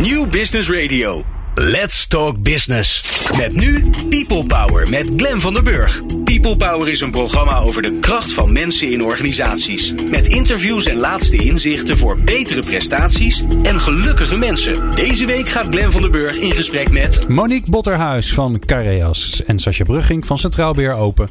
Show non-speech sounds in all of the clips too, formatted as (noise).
New Business Radio. Let's Talk Business. Met nu People Power met Glen van der Burg. People Power is een programma over de kracht van mensen in organisaties. Met interviews en laatste inzichten voor betere prestaties en gelukkige mensen. Deze week gaat Glen van der Burg in gesprek met... Monique Botterhuis van Careas en Sascha Brugging van Centraal Beheer Open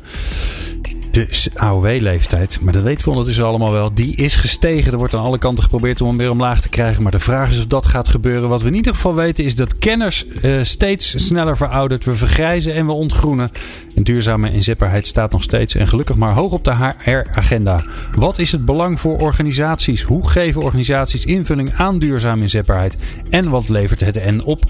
de AOW-leeftijd, maar dat weten we ondertussen allemaal wel, die is gestegen. Er wordt aan alle kanten geprobeerd om hem weer omlaag te krijgen. Maar de vraag is of dat gaat gebeuren. Wat we in ieder geval weten is dat kenners uh, steeds sneller verouderd. We vergrijzen en we ontgroenen. En duurzame inzetbaarheid staat nog steeds en gelukkig maar hoog op de HR-agenda. Wat is het belang voor organisaties? Hoe geven organisaties invulling aan duurzame inzetbaarheid? En wat levert het en op?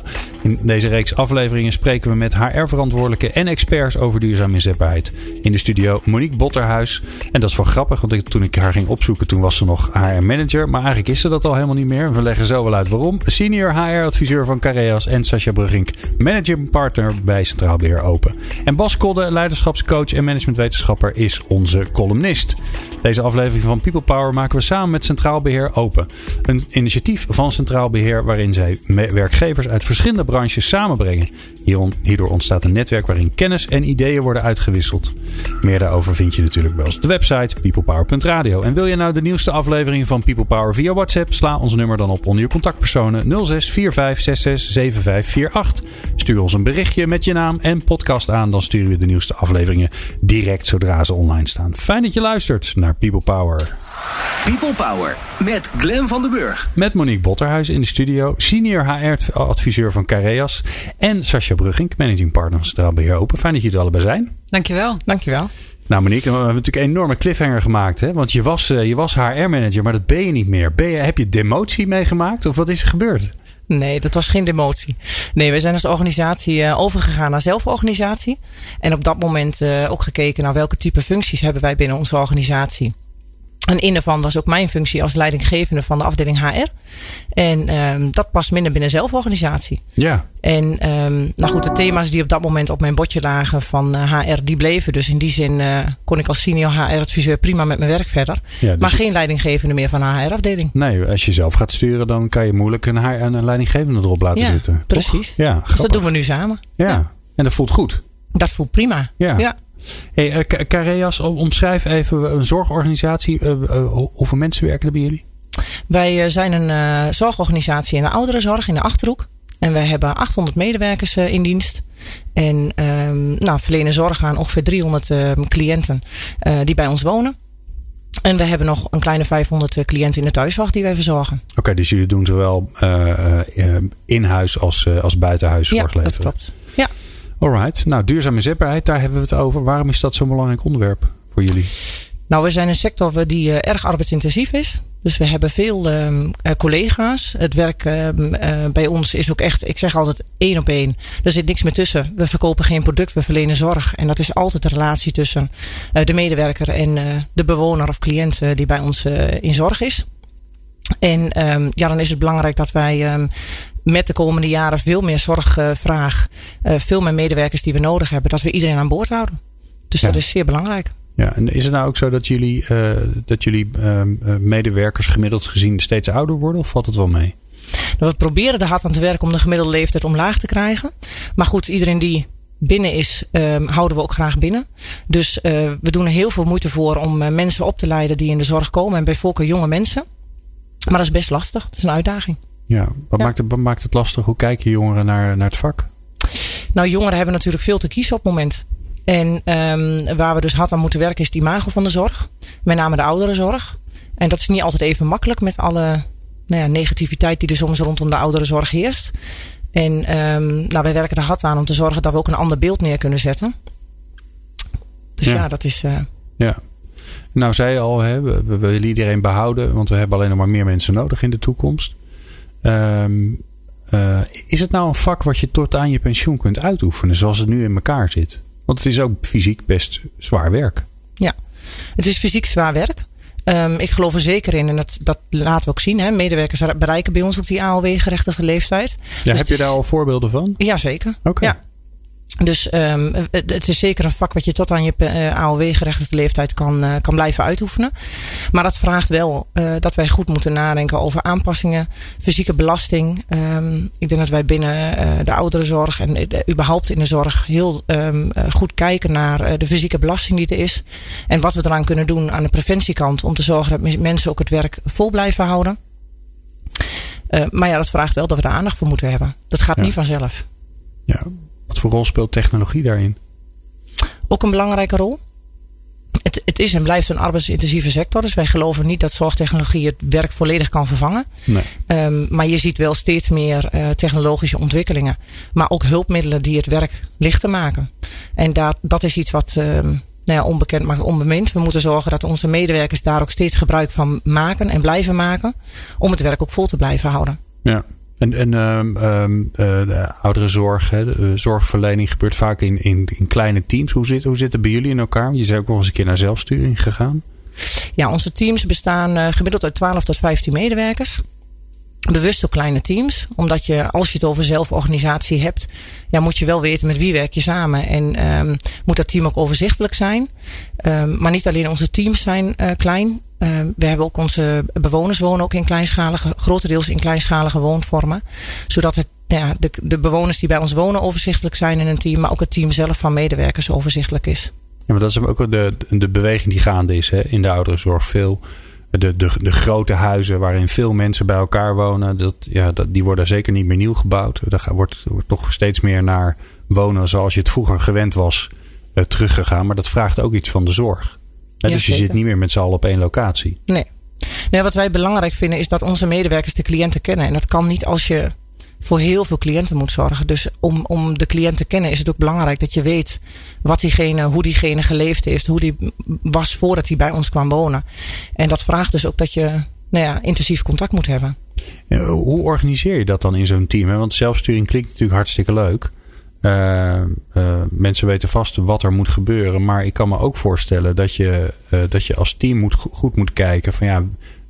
In deze reeks afleveringen spreken we met HR-verantwoordelijken en experts over duurzame inzetbaarheid. In de studio Monique Botterhuis. En dat is wel grappig, want toen ik haar ging opzoeken, toen was ze nog HR-manager. Maar eigenlijk is ze dat al helemaal niet meer. We leggen zo wel uit waarom. Senior HR-adviseur van Careas en Sascha Brugging, managing partner bij Centraal Beheer Open. En Bas Kodde, leiderschapscoach en managementwetenschapper, is onze columnist. Deze aflevering van People Power maken we samen met Centraal Beheer Open. Een initiatief van Centraal Beheer waarin zij werkgevers uit verschillende branches samenbrengen. Hierdoor ontstaat een netwerk waarin kennis en ideeën worden uitgewisseld. Meer daarover vind je natuurlijk bij ons de website peoplepower.radio. En wil je nou de nieuwste aflevering van People Power via WhatsApp? Sla ons nummer dan op onder je contactpersonen 06 45 66 7548. Stuur ons een berichtje met je naam en podcast aan. Dan sturen we de nieuwste afleveringen direct zodra ze online staan. Fijn dat je luistert naar People Power. People Power met Glen van den Burg. Met Monique Botterhuis in de studio, senior HR-adviseur van Careas. En Sascha Brugging, managing partner van Centraal Beheer Open. Fijn dat jullie er allebei zijn. Dankjewel. Dankjewel. Nou Monique, we hebben natuurlijk een enorme cliffhanger gemaakt. Hè? Want je was, uh, je was HR-manager, maar dat ben je niet meer. Ben je, heb je demotie meegemaakt of wat is er gebeurd? Nee, dat was geen demotie. Nee, we zijn als organisatie uh, overgegaan naar zelforganisatie. En op dat moment uh, ook gekeken naar welke type functies hebben wij binnen onze organisatie. En een daarvan was ook mijn functie als leidinggevende van de afdeling HR. En um, dat past minder binnen zelforganisatie. Ja. En um, nou goed, de thema's die op dat moment op mijn bordje lagen van uh, HR, die bleven. Dus in die zin uh, kon ik als senior HR-adviseur prima met mijn werk verder. Ja, dus maar geen leidinggevende meer van een HR-afdeling. Nee, als je zelf gaat sturen, dan kan je moeilijk een, HR, een leidinggevende erop laten ja, zitten. Precies. Ja, grappig. dus dat doen we nu samen. Ja. ja. en dat voelt goed. Dat voelt prima. Ja. Hey, uh, Careas, omschrijf even een zorgorganisatie. Uh, uh, hoeveel mensen werken er bij jullie? Wij zijn een zorgorganisatie in de ouderenzorg in de Achterhoek. En wij hebben 800 medewerkers in dienst. En um, nou, verlenen zorg aan ongeveer 300 cliënten die bij ons wonen. En we hebben nog een kleine 500 cliënten in de thuiszorg die wij verzorgen. Oké, okay, dus jullie doen zowel in huis als, als buitenhuis zorg Ja, dat klopt. Ja. Alright. Nou, duurzame inzetbaarheid, daar hebben we het over. Waarom is dat zo'n belangrijk onderwerp voor jullie? Nou, we zijn een sector die uh, erg arbeidsintensief is. Dus we hebben veel uh, collega's. Het werk uh, bij ons is ook echt, ik zeg altijd één op één. Er zit niks meer tussen. We verkopen geen product, we verlenen zorg. En dat is altijd de relatie tussen de medewerker en de bewoner of cliënt die bij ons in zorg is. En um, ja, dan is het belangrijk dat wij met de komende jaren veel meer zorgvraag, uh, veel meer medewerkers die we nodig hebben, dat we iedereen aan boord houden. Dus ja. dat is zeer belangrijk. Ja, en is het nou ook zo dat jullie, uh, dat jullie uh, medewerkers gemiddeld gezien steeds ouder worden of valt het wel mee? Nou, we proberen er hard aan te werken om de gemiddelde leeftijd omlaag te krijgen. Maar goed, iedereen die binnen is, um, houden we ook graag binnen. Dus uh, we doen er heel veel moeite voor om uh, mensen op te leiden die in de zorg komen. En bij voorkeur jonge mensen. Maar dat is best lastig. Het is een uitdaging. Ja, wat, ja. Maakt, het, wat maakt het lastig? Hoe kijken jongeren naar, naar het vak? Nou, jongeren hebben natuurlijk veel te kiezen op het moment. En um, waar we dus hard aan moeten werken is die imago van de zorg. Met name de ouderenzorg. En dat is niet altijd even makkelijk met alle nou ja, negativiteit die er soms rondom de ouderenzorg heerst. En um, nou, wij werken er hard aan om te zorgen dat we ook een ander beeld neer kunnen zetten. Dus ja, ja dat is. Uh, ja. Nou, zei je al, hè, we, we willen iedereen behouden, want we hebben alleen nog maar meer mensen nodig in de toekomst. Um, uh, is het nou een vak wat je tot aan je pensioen kunt uitoefenen, zoals het nu in elkaar zit? Want het is ook fysiek best zwaar werk. Ja, het is fysiek zwaar werk. Um, ik geloof er zeker in, en dat, dat laten we ook zien. Hè. Medewerkers bereiken bij ons ook die AOW-gerechtigde leeftijd. Ja, dus heb je daar al voorbeelden van? Jazeker. Oké. Ja. Dus um, het is zeker een vak wat je tot aan je uh, AOW-gerechtigde leeftijd kan, uh, kan blijven uitoefenen. Maar dat vraagt wel uh, dat wij goed moeten nadenken over aanpassingen, fysieke belasting. Um, ik denk dat wij binnen de ouderenzorg en überhaupt in de zorg heel um, goed kijken naar de fysieke belasting die er is. En wat we eraan kunnen doen aan de preventiekant om te zorgen dat mensen ook het werk vol blijven houden. maar ja, dat vraagt wel dat we er aandacht voor moeten hebben. Dat gaat ja. niet vanzelf. Ja, wat voor rol speelt technologie daarin? Ook een belangrijke rol. Het, het is en blijft een arbeidsintensieve sector. Dus wij geloven niet dat zorgtechnologie het werk volledig kan vervangen. Nee. Um, maar je ziet wel steeds meer uh, technologische ontwikkelingen. Maar ook hulpmiddelen die het werk lichter maken. En dat, dat is iets wat um, nou ja, onbekend maakt onbemind. We moeten zorgen dat onze medewerkers daar ook steeds gebruik van maken en blijven maken. Om het werk ook vol te blijven houden. Ja, en, en um, um, de ouderenzorg, hè, de zorgverlening gebeurt vaak in, in, in kleine teams. Hoe zit, hoe zit het bij jullie in elkaar? Je zei ook nog eens een keer naar zelfsturing gegaan. Ja, onze teams bestaan uh, gemiddeld uit 12 tot 15 medewerkers. Bewust ook kleine teams. Omdat je, als je het over zelforganisatie hebt, ja, moet je wel weten met wie werk je samen. En um, moet dat team ook overzichtelijk zijn. maar niet alleen onze teams zijn klein. Uh, we hebben ook onze bewoners wonen ook in kleinschalige, grotendeels in kleinschalige woonvormen. Zodat het, ja, de, de bewoners die bij ons wonen overzichtelijk zijn in een team, maar ook het team zelf van medewerkers overzichtelijk is. Ja, maar dat is ook de, de beweging die gaande is hè, in de ouderenzorg. Veel de, de, de grote huizen waarin veel mensen bij elkaar wonen, dat, ja, dat, die worden zeker niet meer nieuw gebouwd. Daar wordt, wordt toch steeds meer naar wonen zoals je het vroeger gewend was uh, teruggegaan. Maar dat vraagt ook iets van de zorg. Ja, dus je zit niet meer met z'n allen op één locatie. Nee. nee. Wat wij belangrijk vinden is dat onze medewerkers de cliënten kennen. En dat kan niet als je voor heel veel cliënten moet zorgen. Dus om, om de cliënt te kennen is het ook belangrijk dat je weet wat diegene, hoe diegene geleefd heeft, hoe die was voordat hij bij ons kwam wonen. En dat vraagt dus ook dat je nou ja, intensief contact moet hebben. Hoe organiseer je dat dan in zo'n team? Want zelfsturing klinkt natuurlijk hartstikke leuk. Uh, uh, mensen weten vast wat er moet gebeuren. Maar ik kan me ook voorstellen dat je, uh, dat je als team moet, goed moet kijken van ja,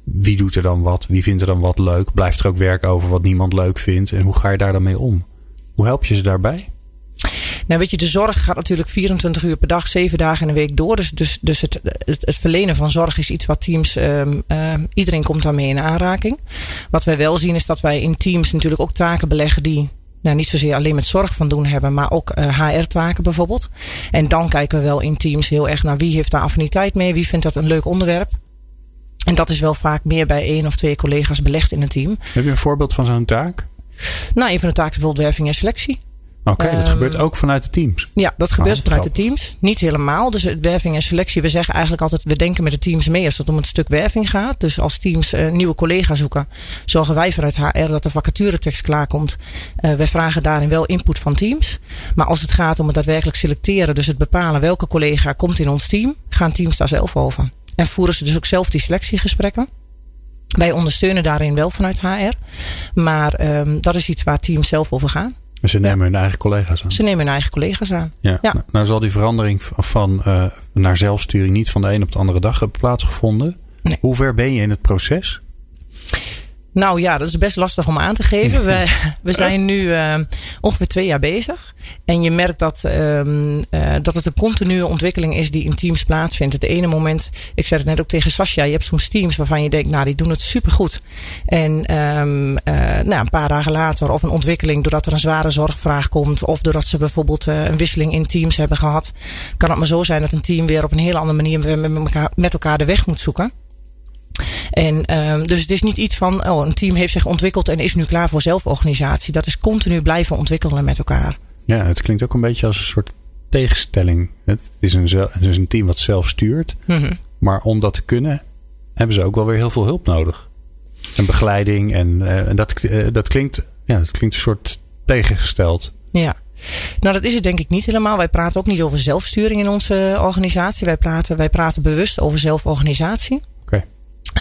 wie doet er dan wat? Wie vindt er dan wat leuk? Blijft er ook werk over wat niemand leuk vindt? En hoe ga je daar dan mee om? Hoe help je ze daarbij? Nou, weet je, de zorg gaat natuurlijk 24 uur per dag, 7 dagen in de week door. Dus, dus, dus het, het, verlenen van zorg is iets wat teams, um, uh, iedereen komt daarmee in aanraking. Wat wij wel zien is dat wij in teams natuurlijk ook taken beleggen die nou, niet zozeer alleen met zorg van doen hebben, maar ook uh, eh, HR-taken bijvoorbeeld. En dan kijken we wel in teams heel erg naar wie heeft daar affiniteit mee, wie vindt dat een leuk onderwerp. En dat is wel vaak meer bij één of twee collega's belegd in een team. Heb je een voorbeeld van zo'n taak? Nou, een van de taken is bijvoorbeeld werving en selectie. Oké, okay, dat um, gebeurt ook vanuit de teams? Ja, dat gebeurt oh, vanuit de teams. Niet helemaal. Dus werving en selectie, we zeggen eigenlijk altijd, we denken met de teams mee als het om het stuk werving gaat. Dus als teams uh, nieuwe collega's zoeken, zorgen wij vanuit HR dat de vacaturetekst klaarkomt. Uh, wij vragen daarin wel input van teams. Maar als het gaat om het daadwerkelijk selecteren, dus het bepalen welke collega komt in ons team, gaan teams daar zelf over. En voeren ze dus ook zelf die selectiegesprekken. Wij ondersteunen daarin wel vanuit HR. Maar um, dat is iets waar teams zelf over gaan. Ze nemen hun eigen collega's aan. Ze nemen hun eigen collega's aan. Ja. ja. Nou, nou zal die verandering van uh, naar zelfsturing niet van de een op de andere dag hebben plaatsgevonden. Nee. Hoe ver ben je in het proces? Nou ja, dat is best lastig om aan te geven. (laughs) We, we zijn nu uh, ongeveer twee jaar bezig. En je merkt dat, um, uh, dat het een continue ontwikkeling is die in teams plaatsvindt. Het ene moment, ik zei het net ook tegen Sascha, je hebt soms teams waarvan je denkt, nou die doen het supergoed. En um, uh, nou, een paar dagen later, of een ontwikkeling doordat er een zware zorgvraag komt, of doordat ze bijvoorbeeld een wisseling in teams hebben gehad, kan het maar zo zijn dat een team weer op een hele andere manier met elkaar, met elkaar de weg moet zoeken. En um, dus het is niet iets van, oh, een team heeft zich ontwikkeld en is nu klaar voor zelforganisatie. Dat is continu blijven ontwikkelen met elkaar. Ja, het klinkt ook een beetje als een soort tegenstelling. Het is een, het is een team wat zelf stuurt. Mm -hmm. Maar om dat te kunnen, hebben ze ook wel weer heel veel hulp nodig. En begeleiding. En, uh, en dat, uh, dat, klinkt, ja, dat klinkt een soort tegengesteld. Ja. Nou, dat is het denk ik niet helemaal. Wij praten ook niet over zelfsturing in onze organisatie. Wij praten, wij praten bewust over zelforganisatie.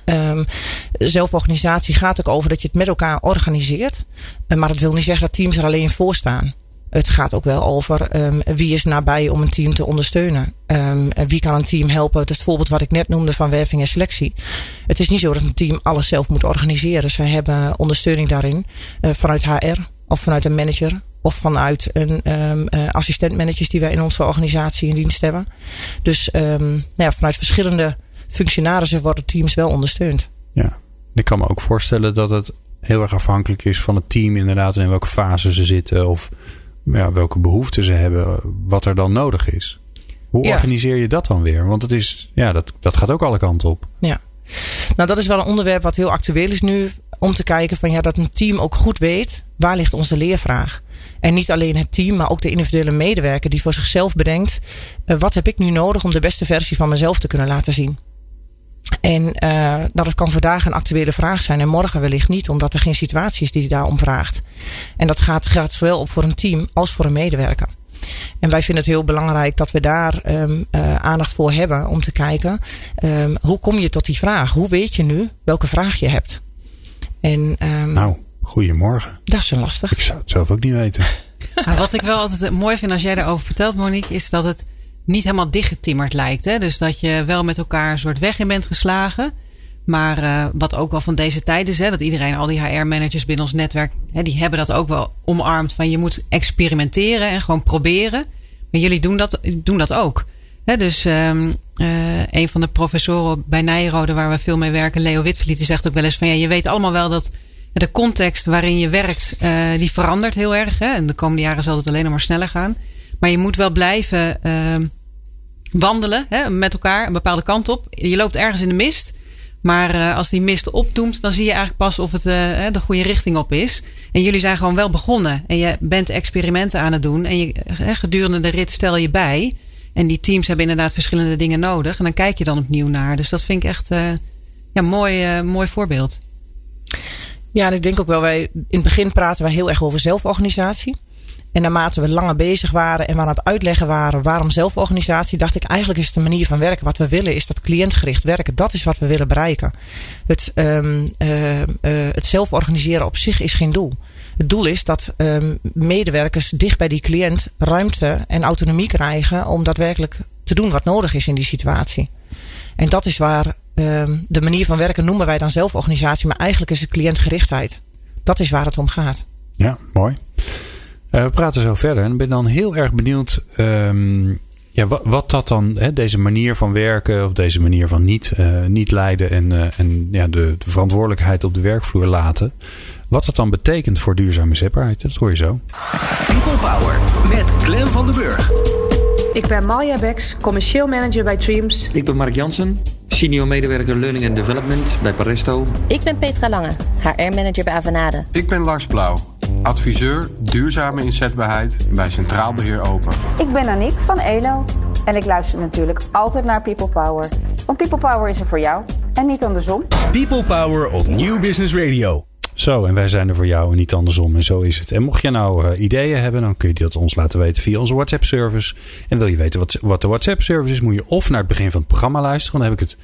Um, zelforganisatie gaat ook over dat je het met elkaar organiseert. Uh, maar dat wil niet zeggen dat teams er alleen voor staan. Het gaat ook wel over um, wie is nabij om een team te ondersteunen. Um, wie kan een team helpen? Het voorbeeld wat ik net noemde van werving en selectie. Het is niet zo dat een team alles zelf moet organiseren. Zij hebben ondersteuning daarin uh, vanuit HR of vanuit een manager of vanuit een um, assistentmanagers die wij in onze organisatie in dienst hebben. Dus nou ja, vanuit verschillende functionarissen worden teams wel ondersteund. Ja, ik kan me ook voorstellen dat het heel erg afhankelijk is van het team inderdaad en in welke fase ze zitten of ja, welke behoeften ze hebben, wat er dan nodig is. Hoe organiseer je dat dan weer? Want het is, ja, dat, dat gaat ook alle kanten op. Ja. Nou, dat is wel een onderwerp wat heel actueel is nu. Om te kijken van ja, dat een team ook goed weet waar ligt onze leervraag. En niet alleen het team, maar ook de individuele medewerker die voor zichzelf bedenkt: uh, wat heb ik nu nodig om de beste versie van mezelf te kunnen laten zien? En uh, nou, dat kan vandaag een actuele vraag zijn en morgen wellicht niet, omdat er geen situatie is die daarom vraagt. En dat gaat, gaat zowel op voor een team als voor een medewerker. En wij vinden het heel belangrijk dat we daar um, uh, aandacht voor hebben om te kijken um, hoe kom je tot die vraag? Hoe weet je nu welke vraag je hebt? En, um, nou, goedemorgen. Dat is een lastig. Ik zou het zelf ook niet weten. (laughs) nou, wat ik wel altijd mooi vind als jij daarover vertelt, Monique, is dat het niet helemaal dichtgetimmerd lijkt. Hè? Dus dat je wel met elkaar een soort weg in bent geslagen. Maar uh, wat ook wel van deze tijd is, hè, dat iedereen, al die HR-managers binnen ons netwerk, hè, die hebben dat ook wel omarmd. Van je moet experimenteren en gewoon proberen. Maar jullie doen dat, doen dat ook. Hè, dus um, uh, een van de professoren bij Nijrode, waar we veel mee werken, Leo Witvliet, die zegt ook wel eens van ja, je weet allemaal wel dat de context waarin je werkt, uh, die verandert heel erg. Hè? En de komende jaren zal het alleen nog maar sneller gaan. Maar je moet wel blijven wandelen hè, met elkaar een bepaalde kant op. Je loopt ergens in de mist. Maar uh, als die mist opdoemt, dan zie je eigenlijk pas of het uh, de goede richting op is. En jullie zijn gewoon wel begonnen. En je bent experimenten aan het doen. En je, gedurende de rit stel je bij. En die teams hebben inderdaad verschillende dingen nodig. En dan kijk je dan opnieuw naar. Dus dat vind ik echt uh, ja, mooi, mooi voorbeeld. Ja, ik denk ook wel, wij in het begin praten wij heel erg over zelforganisatie. En naarmate we langer bezig waren en we aan het uitleggen waren waarom zelforganisatie, dacht ik eigenlijk is de manier van werken. Wat we willen is dat cliëntgericht werken. Dat is wat we willen bereiken. Het, um, uh, uh, het zelf organiseren op zich is geen doel. Het doel is dat um, medewerkers dicht bij die cliënt ruimte en autonomie krijgen om daadwerkelijk te doen wat nodig is in die situatie. En dat is waar um, de manier van werken noemen wij dan zelforganisatie, maar eigenlijk is het cliëntgerichtheid. Dat is waar het om gaat. Ja, mooi. Uh, we praten zo verder en ik ben dan heel erg benieuwd um, ja, wat, wat, dat dan, hè, deze manier van werken of deze manier van niet, uh, niet leiden en, uh, en ja, de, de, verantwoordelijkheid op de werkvloer laten. Wat dat dan betekent voor duurzame zetbaarheid, dat hoor je zo. People Power met Glen van den Burg. Ik ben Malja Beks, commercieel manager bij Dreams. Ik ben Mark Jansen, senior medewerker Learning and Development bij Paresto. Ik ben Petra Lange, HR-manager bij Avanade. Ik ben Lars Blauw, adviseur duurzame inzetbaarheid bij Centraal Beheer Open. Ik ben Aniek van ELO en ik luister natuurlijk altijd naar People Power. Want People Power is er voor jou en niet andersom. People Power op Nieuw Business Radio. Zo, en wij zijn er voor jou en niet andersom. En zo is het. En mocht je nou uh, ideeën hebben, dan kun je dat ons laten weten via onze WhatsApp-service. En wil je weten wat, wat de WhatsApp-service is, moet je of naar het begin van het programma luisteren. Dan heb ik het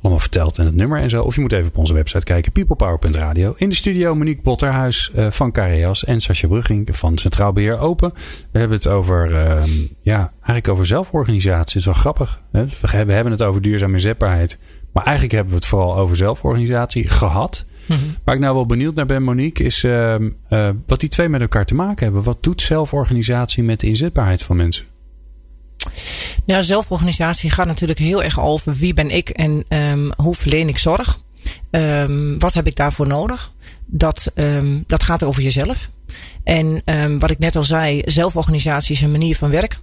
allemaal verteld en het nummer en zo. Of je moet even op onze website kijken, peoplepower.radio. In de studio Monique Botterhuis uh, van Careas en Sascha Brugging van Centraal Beheer Open. We hebben het over, uh, ja, eigenlijk over zelforganisatie. Het is wel grappig. Hè? We hebben het over duurzame inzetbaarheid. Maar eigenlijk hebben we het vooral over zelforganisatie gehad. Mm-hmm. Waar ik nou wel benieuwd naar ben, Monique, is uh, uh, wat die twee met elkaar te maken hebben. Wat doet zelforganisatie met de inzetbaarheid van mensen? Nou, zelforganisatie gaat natuurlijk heel erg over wie ben ik en um, hoe verleen ik zorg. Um, wat heb ik daarvoor nodig? Dat, um, dat gaat over jezelf. En wat ik net al zei, zelforganisatie is een manier van werken.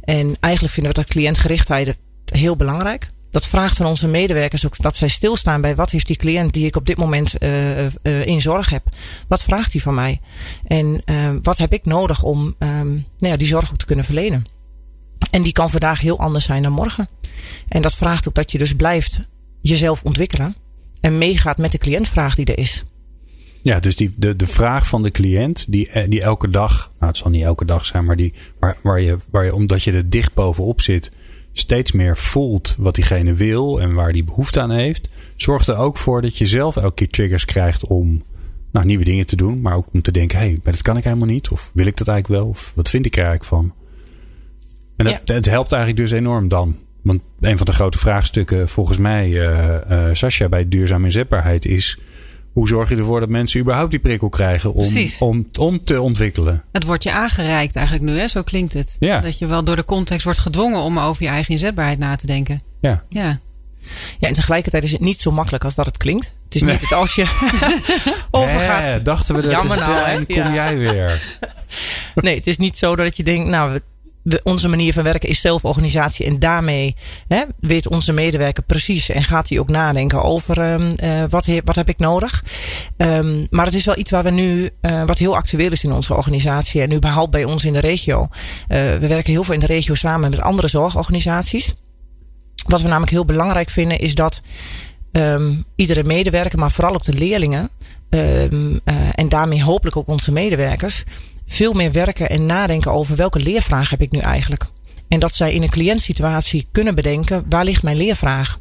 En eigenlijk vinden we dat cliëntgerichtheid heel belangrijk dat vraagt van onze medewerkers ook dat zij stilstaan bij wat heeft die cliënt die ik op dit moment uh, uh, in zorg heb. Wat vraagt hij van mij? En uh, wat heb ik nodig om um, nou ja, die zorg ook te kunnen verlenen? En die kan vandaag heel anders zijn dan morgen. En dat vraagt ook dat je dus blijft jezelf ontwikkelen en meegaat met de cliëntvraag die er is. Ja, dus die, de, de vraag van de cliënt, die, die elke dag, nou het zal niet elke dag zijn, maar die, waar, je, waar je, omdat je er dicht bovenop zit, steeds meer voelt wat diegene wil en waar die behoefte aan heeft, zorgt er ook voor dat je zelf elke keer triggers krijgt om nou, nieuwe dingen te doen, maar ook om te denken: hé, hey, dat kan ik helemaal niet. Of wil ik dat eigenlijk wel? Of wat vind ik er eigenlijk van? En het, het helpt eigenlijk dus enorm dan. Want een van de grote vraagstukken volgens mij, uh, uh, Sascha, bij duurzame inzetbaarheid is: hoe zorg je ervoor dat mensen überhaupt die prikkel krijgen om, Precies. om, om te ontwikkelen? Het wordt je aangereikt eigenlijk nu, hè? zo klinkt het. Ja. Dat je wel door de context wordt gedwongen om over je eigen inzetbaarheid na te denken. Ja. Ja. Ja, en tegelijkertijd is het niet zo makkelijk als dat het klinkt. Het is niet het als je (laughs) (laughs) overgaat. Hè, dachten we dat Jammer te nou, hè? zijn, kom Ja. jij weer. (laughs) Nee, het is niet zo dat je denkt, nou, onze manier van werken is zelforganisatie. En daarmee hè, weet onze medewerker precies en gaat hij ook nadenken over ehm, eh, wat, wat heb ik nodig. Ehm, maar het is wel iets waar we nu, eh, wat heel actueel is in onze organisatie en überhaupt bij ons in de regio. Eh, we werken heel veel in de regio samen met andere zorgorganisaties. Wat we namelijk heel belangrijk vinden is dat ehm, iedere medewerker, maar vooral ook de leerlingen en daarmee hopelijk ook onze medewerkers, veel meer werken en nadenken over welke leervraag heb ik nu eigenlijk. En dat zij in een cliëntsituatie kunnen bedenken waar ligt mijn leervraag.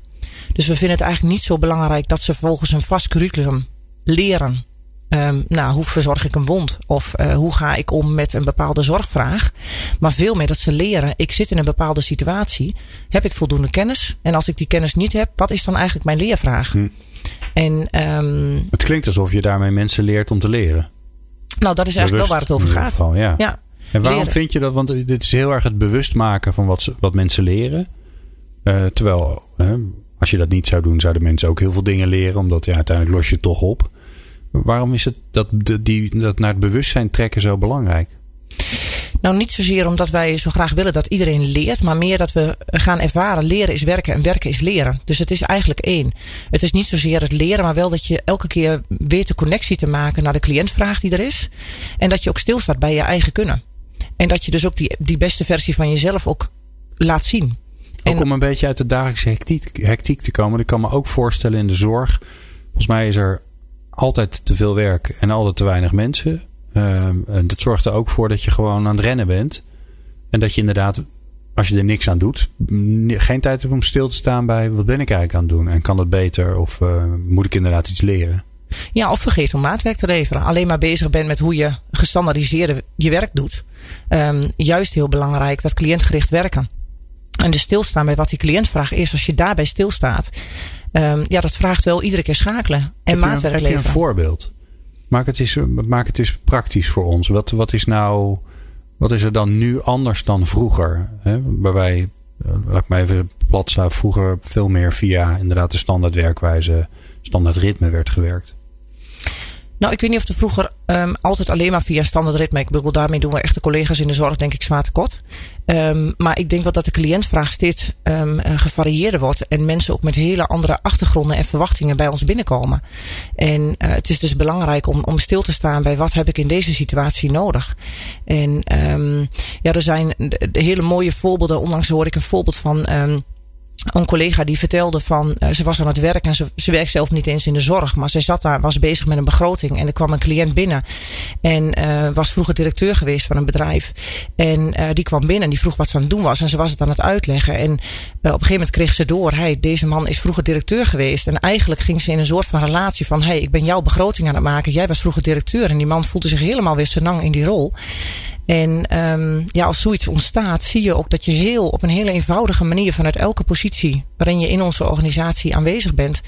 Dus we vinden het eigenlijk niet zo belangrijk dat ze volgens een vast curriculum leren. Ehm, nou, hoe verzorg ik een wond? Of eh, hoe ga ik om met een bepaalde zorgvraag? Maar veel meer dat ze leren. Ik zit in een bepaalde situatie. Heb ik voldoende kennis? En als ik die kennis niet heb, wat is dan eigenlijk mijn leervraag? Hm. En ehm, Het klinkt alsof je daarmee mensen leert om te leren. Nou, dat is eigenlijk wel waar het over gaat. geval, ja. Ja, En waarom leren. vind je dat? Want dit is heel erg het bewust maken van wat, ze, wat mensen leren. Eh, terwijl, als je dat niet zou doen, zouden mensen ook heel veel dingen leren. Omdat ja, uiteindelijk los je het toch op. Waarom is het dat, die, dat naar het bewustzijn trekken zo belangrijk? Nou, niet zozeer omdat wij zo graag willen dat iedereen leert, maar meer dat we gaan ervaren. Leren is werken en werken is leren. Dus het is eigenlijk één. Het is niet zozeer het leren, maar wel dat je elke keer weet de connectie te maken naar de cliëntvraag die er is. En dat je ook stilstaat bij je eigen kunnen. En dat je dus ook die, die beste versie van jezelf ook laat zien. Ook om een beetje uit de dagelijkse hectiek, hectiek te komen. Ik kan me ook voorstellen in de zorg. Volgens mij is er altijd te veel werk en altijd te weinig mensen. Ehm, en dat zorgt er ook voor dat je gewoon aan het rennen bent. En dat je inderdaad, als je er niks aan doet, geen tijd hebt om stil te staan bij wat ben ik eigenlijk aan het doen? En kan het beter? Of eh, moet ik inderdaad iets leren? Ja, of vergeet om maatwerk te leveren. Alleen maar bezig bent met hoe je gestandaardiseerde je werk doet. Ehm, juist heel belangrijk dat cliëntgericht werken. En dus stilstaan bij wat die cliëntvraag is. Als je daarbij stilstaat. ehm, ja, dat vraagt wel iedere keer schakelen. En Heb je een- maatwerk Heb je een leveren. voorbeeld? Maak het, eens, maak het eens praktisch voor ons. Wat, wat is nou, wat is er dan nu anders dan vroeger? Hè? Waarbij, eh, laat ik maar even plat slaan, vroeger veel meer via inderdaad de standaard werkwijze, standaard ritme werd gewerkt. Nou, ik weet niet of er vroeger ehm, altijd alleen maar via standaard ritme. Ik bedoel, daarmee doen we echte collega's in de zorg, denk ik, zwaar tekort. Ehm, maar ik denk wel dat de cliëntvraag steeds ehm, eh, gevarieerder wordt. En mensen ook met hele andere achtergronden en verwachtingen bij ons binnenkomen. En eh, het is dus belangrijk om, om stil te staan bij wat heb ik in deze situatie nodig. En ja, er zijn hele mooie voorbeelden. Onlangs hoorde ik een voorbeeld van. Een collega die vertelde van, eh, ze was aan het werk en ze, ze werkt zelf niet eens in de zorg, maar ze zat daar, was bezig met een begroting en er kwam een cliënt binnen en eh, was vroeger directeur geweest van een bedrijf. En eh, die kwam binnen en die vroeg wat ze aan het doen was en ze was het aan het uitleggen. En op een gegeven moment kreeg ze door, hey, deze man is vroeger directeur geweest. En eigenlijk ging ze in een soort van relatie van, hey, ik ben jouw begroting aan het maken, jij was vroeger directeur. En die man voelde zich helemaal weer senang in die rol. En ehm, ja, als zoiets ontstaat, zie je ook dat je heel op een hele eenvoudige manier vanuit elke positie waarin je in onze organisatie aanwezig bent,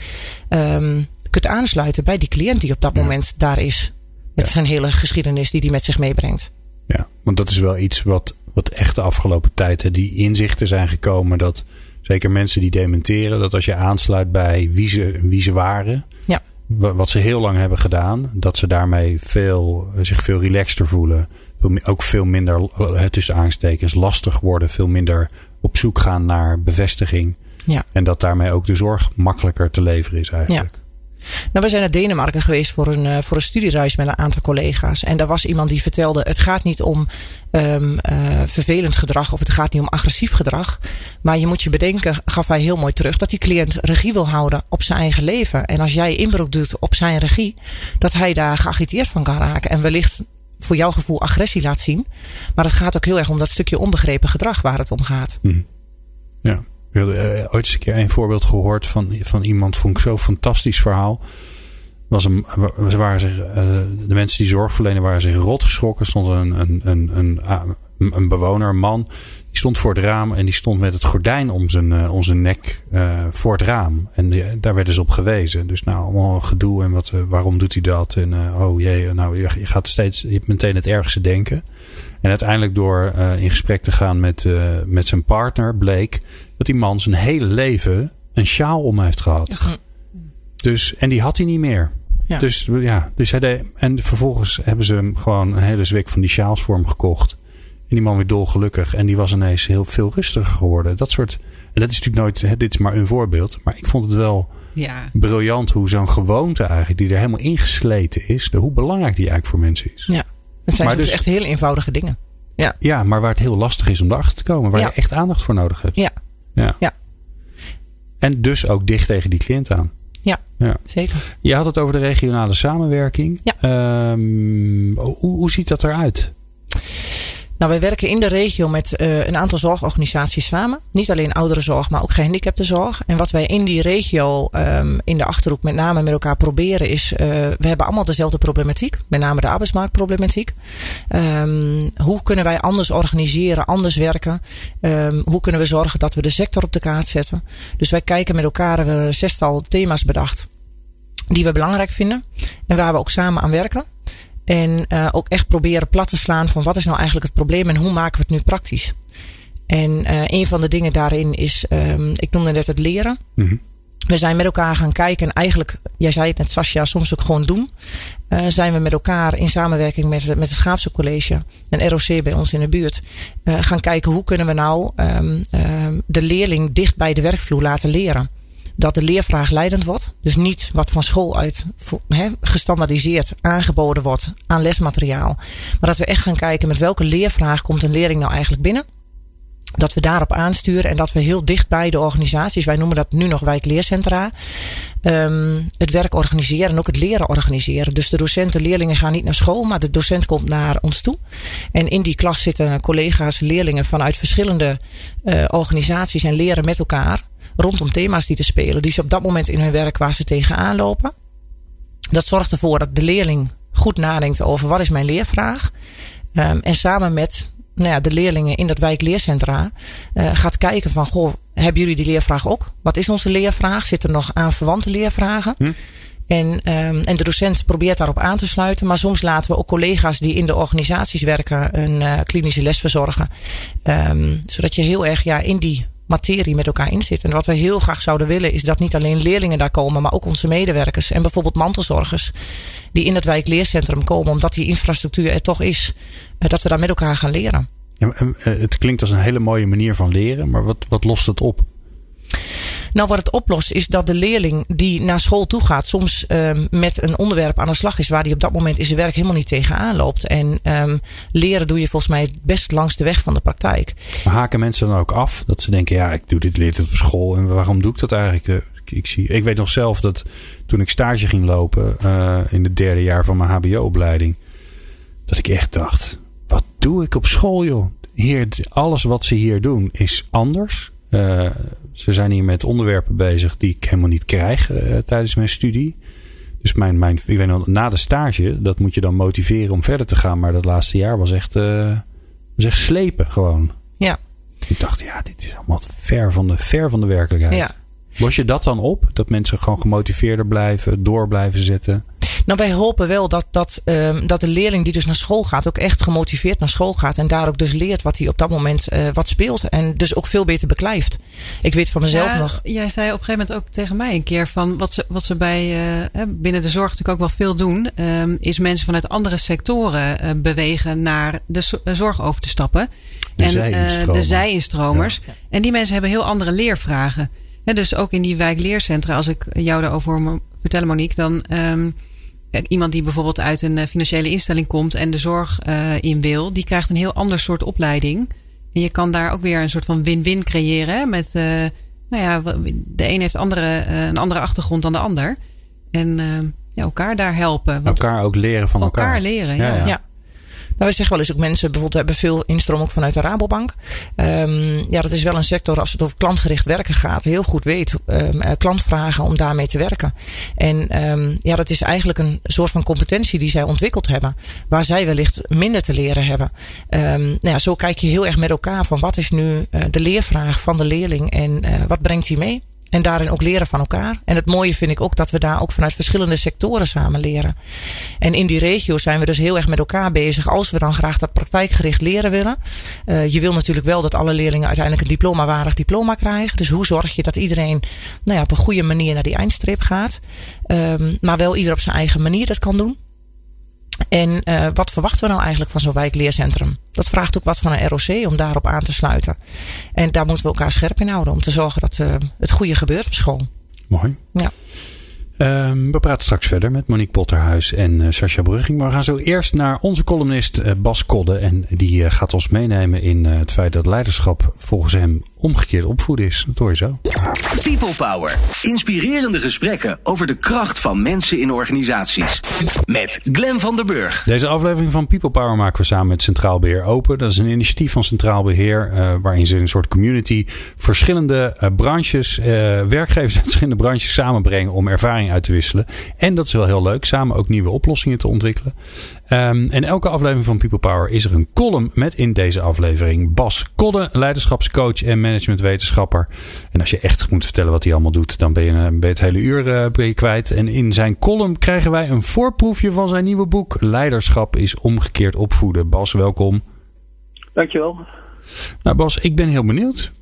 ehm, kunt aansluiten bij die cliënt die op dat moment daar is. Met zijn hele geschiedenis die hij met zich meebrengt. Ja, want dat is wel iets wat, wat echt de afgelopen tijd, hè, die inzichten zijn gekomen dat zeker mensen die dementeren, dat als je aansluit bij wie ze, wie ze waren, Ja. wa- wat ze heel lang hebben gedaan, dat ze daarmee veel, zich veel relaxter voelen. Ook veel minder, eh, tussen aanstekens, lastig worden. Veel minder op zoek gaan naar bevestiging. Ja. En dat daarmee ook de zorg makkelijker te leveren is eigenlijk. Nou, we zijn naar Denemarken geweest voor een, eh, voor een studiereis met een aantal collega's. En daar was iemand die vertelde: het gaat niet om ehm, eh, vervelend gedrag of het gaat niet om agressief gedrag. Maar je moet je bedenken, gaf hij heel mooi terug, dat die cliënt regie wil houden op zijn eigen leven. En als jij inbreuk doet op zijn regie, dat hij daar geagiteerd van kan raken. En wellicht voor jouw gevoel agressie laat zien. Maar het gaat ook heel erg om dat stukje onbegrepen gedrag waar het om gaat. Hm. Ja. Ik had eh, ooit eens een keer een voorbeeld gehoord van, van iemand, vond ik zo'n fantastisch verhaal. Was een, waren zich, eh, de mensen die zorg verlenen waren zich rot geschrokken. Er stond een, een, een, een, een bewoner, een man, die stond voor het raam en die stond met het gordijn om zijn, uh, om zijn nek uh, voor het raam. En die, daar werden ze op gewezen. Dus nou, allemaal gedoe en wat, waarom doet hij dat? En oh jee, nou, je, je, gaat steeds, je hebt meteen het ergste denken. En uiteindelijk door in gesprek te gaan met, met zijn partner bleek dat die man zijn hele leven een sjaal om heeft gehad. Ja. Dus, en die had hij niet meer. Ja. Dus, ja, dus hij deed, en vervolgens hebben ze hem gewoon een hele zwik van die sjaals voor hem gekocht. En die man weer dolgelukkig. En die was ineens heel veel rustiger geworden. Dat soort. En dat is natuurlijk nooit. Dit is maar een voorbeeld. Maar ik vond het wel ja. briljant hoe zo'n gewoonte eigenlijk. Die er helemaal ingesleten is. De, hoe belangrijk die eigenlijk voor mensen is. Ja. Het zijn dus echt heel eenvoudige dingen. Ja. ja, maar waar het heel lastig is om erachter te komen. Waar Ja. je echt aandacht voor nodig hebt. Ja. ja. Ja. En dus ook dicht tegen die cliënt aan. Ja, Ja. zeker. Je had het over de regionale samenwerking. Ja. Ehm, hoe, hoe ziet dat eruit? Nou, wij werken in de regio met eh, een aantal zorgorganisaties samen. Niet alleen ouderenzorg, maar ook gehandicaptenzorg. En wat wij in die regio ehm, in de achterhoek met name met elkaar proberen is... eh, we hebben allemaal dezelfde problematiek. Met name de arbeidsmarktproblematiek. Ehm, hoe kunnen wij anders organiseren, anders werken? Ehm, hoe kunnen we zorgen dat we de sector op de kaart zetten? Dus wij kijken met elkaar, we hebben een zestal thema's bedacht. Die we belangrijk vinden. En waar we ook samen aan werken. En uh, ook echt proberen plat te slaan van wat is nou eigenlijk het probleem en hoe maken we het nu praktisch. En uh, een van de dingen daarin is, um, ik noemde net het leren. Mm We zijn met elkaar gaan kijken en eigenlijk, jij zei het net Sascha, soms ook gewoon doen. Uh, zijn we met elkaar in samenwerking met, met het Schaapse College, een ROC bij ons in de buurt, gaan kijken hoe kunnen we nou um, um, de leerling dicht bij de werkvloer laten leren dat de leervraag leidend wordt. Dus niet wat van school uit he, gestandaardiseerd aangeboden wordt aan lesmateriaal. Maar dat we echt gaan kijken met welke leervraag komt een leerling nou eigenlijk binnen. Dat we daarop aansturen en dat we heel dicht bij de organisaties, wij noemen dat nu nog wijkleercentra, um, het werk organiseren en ook het leren organiseren. Dus de docenten, leerlingen gaan niet naar school, maar de docent komt naar ons toe. En in die klas zitten collega's, leerlingen vanuit verschillende uh, organisaties en leren met elkaar rondom thema's die te spelen. Die ze op dat moment in hun werk waar ze tegenaan lopen. Dat zorgt ervoor dat de leerling goed nadenkt over wat is mijn leervraag. Um, en samen met nou ja, de leerlingen in dat wijkleercentra uh, gaat kijken van goh, hebben jullie die leervraag ook? Wat is onze leervraag? Zitten er nog aan verwante leervragen? Hm? En, um, en de docent probeert daarop aan te sluiten. Maar soms laten we ook collega's die in de organisaties werken een uh, klinische les verzorgen. Um, zodat je heel erg ja, in die materie met elkaar in zit. En wat we heel graag zouden willen is dat niet alleen leerlingen daar komen, maar ook onze medewerkers en bijvoorbeeld mantelzorgers die in het wijkleercentrum komen, omdat die infrastructuur er toch is, dat we daar met elkaar gaan leren. Ja, het klinkt als een hele mooie manier van leren, maar wat, wat lost het op? Nou, wat het oplost is dat de leerling die naar school toe gaat, soms um, met een onderwerp aan de slag is waar hij op dat moment in zijn werk helemaal niet tegenaan loopt. En um, leren doe je volgens mij best langs de weg van de praktijk. Maar haken mensen dan ook af dat ze denken, ja, ik doe dit leert op school en waarom doe ik dat eigenlijk? Ik, ik, zie, ik weet nog zelf dat toen ik stage ging lopen uh, in het derde jaar van mijn HBO-opleiding, dat ik echt dacht, wat doe ik op school, joh? Hier, alles wat ze hier doen is anders. Uh, ze zijn hier met onderwerpen bezig die ik helemaal niet krijg uh, tijdens mijn studie. Dus mijn, mijn, ik weet nog, na de stage, dat moet je dan motiveren om verder te gaan. Maar dat laatste jaar was echt, uh, was echt slepen gewoon. Ja. Ik dacht, ja, dit is allemaal ver van de, ver van de werkelijkheid. Ja. Los je dat dan op? Dat mensen gewoon gemotiveerder blijven, door blijven zetten? Nou, wij hopen wel dat, dat, um, dat de leerling die dus naar school gaat, ook echt gemotiveerd naar school gaat. En daar ook dus leert wat hij op dat moment uh, wat speelt. En dus ook veel beter beklijft. Ik weet van mezelf ja, nog. Jij zei op een gegeven moment ook tegen mij een keer van wat ze, wat ze bij uh, binnen de zorg natuurlijk ook wel veel doen, um, is mensen vanuit andere sectoren uh, bewegen naar de zorg over te stappen. De en zij-instromers. de zij-instromers. Ja. En die mensen hebben heel andere leervragen. En dus ook in die wijkleercentra, als ik jou daarover hoor vertellen, Monique, dan. Um, iemand die bijvoorbeeld uit een financiële instelling komt en de zorg uh, in wil, die krijgt een heel ander soort opleiding. En je kan daar ook weer een soort van win-win creëren. Hè? Met, uh, nou ja, de een heeft andere, uh, een andere achtergrond dan de ander. En ja, elkaar daar helpen. Want elkaar ook leren van elkaar. Elkaar leren, ja. ja. ja. Wij zeggen wel eens ook mensen, bijvoorbeeld we hebben veel instroom ook vanuit de Rabobank. Um, ja, dat is wel een sector als het over klantgericht werken gaat, heel goed weet um, klantvragen om daarmee te werken. En um, ja, dat is eigenlijk een soort van competentie die zij ontwikkeld hebben, waar zij wellicht minder te leren hebben. nou ja, zo kijk je heel erg met elkaar van wat is nu uh, de leervraag van de leerling en uh, wat brengt hij mee? En daarin ook leren van elkaar. En het mooie vind ik ook dat we daar ook vanuit verschillende sectoren samen leren. En in die regio zijn we dus heel erg met elkaar bezig. Als we dan graag dat praktijkgericht leren willen. Uh, je wil natuurlijk wel dat alle leerlingen uiteindelijk een diploma-waardig diploma krijgen. Dus hoe zorg je dat iedereen nou ja, op een goede manier naar die eindstreep gaat. Um, maar wel ieder op zijn eigen manier dat kan doen. En uh, wat verwachten we nou eigenlijk van zo'n wijkleercentrum? Dat vraagt ook wat van een ROC om daarop aan te sluiten. En daar moeten we elkaar scherp in houden om te zorgen dat uh, het goede gebeurt op school. Mooi. Ja. Um, we praten straks verder met Monique Potterhuis en uh, Sascha Brugging. Maar we gaan zo eerst naar onze columnist Bas Kodde. En die gaat ons meenemen in het feit dat leiderschap volgens hem omgekeerd opvoeden is. Dat hoor je zo. People Power. Inspirerende gesprekken over de kracht van mensen in organisaties. Met Glen van der Burg. Deze aflevering van People Power maken we samen met Centraal Beheer Open. Dat is een initiatief van Centraal Beheer. Uh, waarin ze een soort community verschillende uh, branches, uh, werkgevers uit verschillende branches samenbrengen om ervaring uit te wisselen. En dat is wel heel leuk. Samen ook nieuwe oplossingen te ontwikkelen. Um, en elke aflevering van People Power is er een column met in deze aflevering Bas Kodde, leiderschapscoach en managementwetenschapper. En als je echt moet vertellen wat hij allemaal doet, dan ben je, ben je het hele uur uh, ben je kwijt. En in zijn column krijgen wij een voorproefje van zijn nieuwe boek Leiderschap is omgekeerd opvoeden. Bas, welkom. Dankjewel. Nou Bas, ik ben heel benieuwd.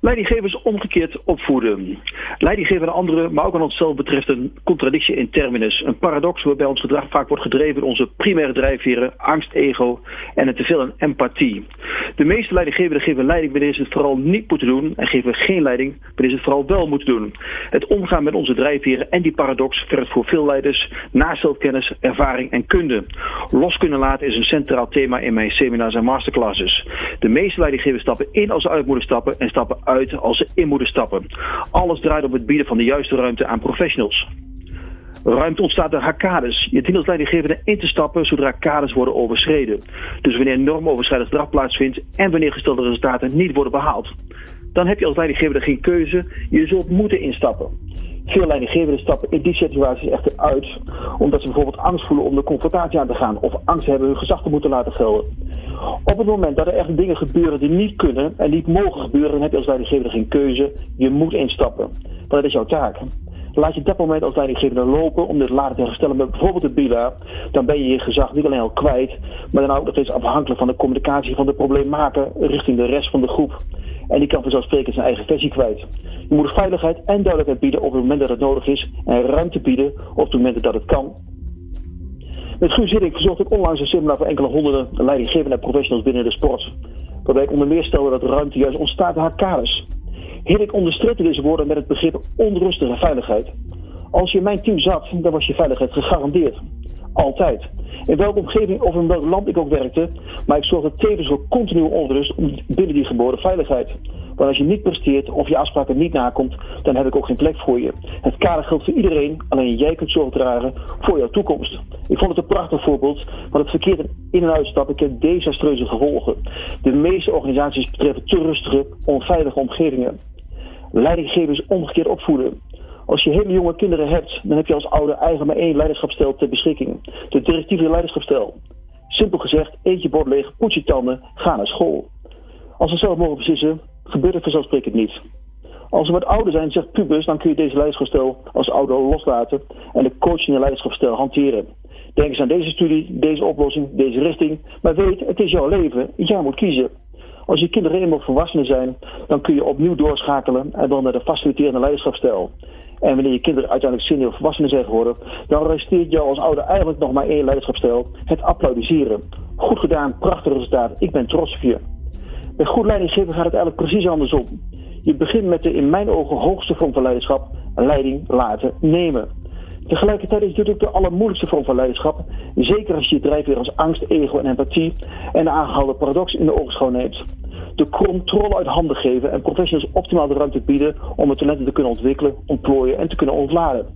Leidinggevers omgekeerd opvoeden. Leidinggeven aan anderen, maar ook aan onszelf betreft een contradictie in terminus. Een paradox waarbij ons gedrag vaak wordt gedreven door onze primaire drijfveren, angst, ego en een teveel aan empathie. De meeste leidinggevenden geven leiding wanneer ze het vooral niet moeten doen en geven geen leiding wanneer ze het vooral wel moeten doen. Het omgaan met onze drijfveren en die paradox vergt voor veel leiders naast zelfkennis, ervaring en kunde. Los kunnen laten is een centraal thema in mijn seminars en masterclasses. De meeste leidinggevers stappen in als ze uit moeten stappen en stappen uit als ze in moeten stappen. Alles draait op het bieden van de juiste ruimte aan professionals. Ruimte ontstaat door hackades. Je dient als leidinggevende in te stappen zodra kaders worden overschreden. Dus wanneer normoverschrijdend gedrag plaatsvindt en wanneer gestelde resultaten niet worden behaald. Dan heb je als leidinggevende geen keuze. Je zult moeten instappen. Veel leidinggevenden stappen in die situaties echter uit, omdat ze bijvoorbeeld angst voelen om de confrontatie aan te gaan of angst hebben hun gezag te moeten laten gelden. Op het moment dat er echt dingen gebeuren die niet kunnen en niet mogen gebeuren, dan heb je als leidinggevende geen keuze. Je moet instappen. Want dat is jouw taak. Laat je dat moment als leidinggevende lopen om dit later te herstellen met bijvoorbeeld de BILA, dan ben je je gezag niet alleen al kwijt, maar dan ook nog steeds afhankelijk van de communicatie van de probleemmaker richting de rest van de groep. En die kan vanzelfsprekend zijn eigen versie kwijt. Je moet veiligheid en duidelijkheid bieden op het moment dat het nodig is en ruimte bieden op het moment dat het kan. Met Guus Hiddink verzorgde ik onlangs een seminar voor enkele honderden leidinggevende professionals binnen de sport. Waarbij ik onder meer stelde dat ruimte juist ontstaat in haar kaders. Hiddink onderstreepte deze woorden met het begrip onrustige veiligheid. Als je in mijn team zat, dan was je veiligheid gegarandeerd. Altijd. In welke omgeving of in welk land ik ook werkte, maar ik zorgde tevens voor continue onrust binnen die geboren veiligheid. Want als je niet presteert of je afspraken niet nakomt, dan heb ik ook geen plek voor je. Het kader geldt voor iedereen, alleen jij kunt zorg dragen voor jouw toekomst. Ik vond het een prachtig voorbeeld, want het verkeerd in- en uitstappen kent desastreuze gevolgen. De meeste organisaties betreffen te rustige, onveilige omgevingen. Leidinggevers omgekeerd opvoeden. Als je hele jonge kinderen hebt, dan heb je als ouder eigenlijk maar één leiderschapsstijl ter beschikking. De directieve leiderschapsstijl. Simpel gezegd, eet je bord leeg, poets je tanden, ga naar school. Als ze zelf mogen beslissen, gebeurt het vanzelfsprekend niet. Als ze wat ouder zijn, zegt pubers, dan kun je deze leiderschapsstijl als ouder loslaten en de coachende leiderschapsstijl hanteren. Denk eens aan deze studie, deze oplossing, deze richting, maar weet, het is jouw leven, jij moet kiezen. Als je kinderen eenmaal volwassenen zijn, dan kun je opnieuw doorschakelen en dan naar de faciliterende leiderschapsstijl. En wanneer je kinderen uiteindelijk senior volwassenen zijn geworden, dan resteert jou als ouder eigenlijk nog maar één leiderschapsstijl: het applaudisseren. Goed gedaan, prachtig resultaat, ik ben trots op je. Bij goed leidinggeven gaat het eigenlijk precies andersom. Je begint met de in mijn ogen hoogste vorm van leiderschap, leiding laten nemen. Tegelijkertijd is het natuurlijk de allermoeilijkste vorm van leiderschap. Zeker als je je drijfveer als angst, ego en empathie en de aangehouden paradox in de ogen neemt. De controle uit handen geven en professionals optimaal de ruimte bieden om het talenten te kunnen ontwikkelen, ontplooien en te kunnen ontladen.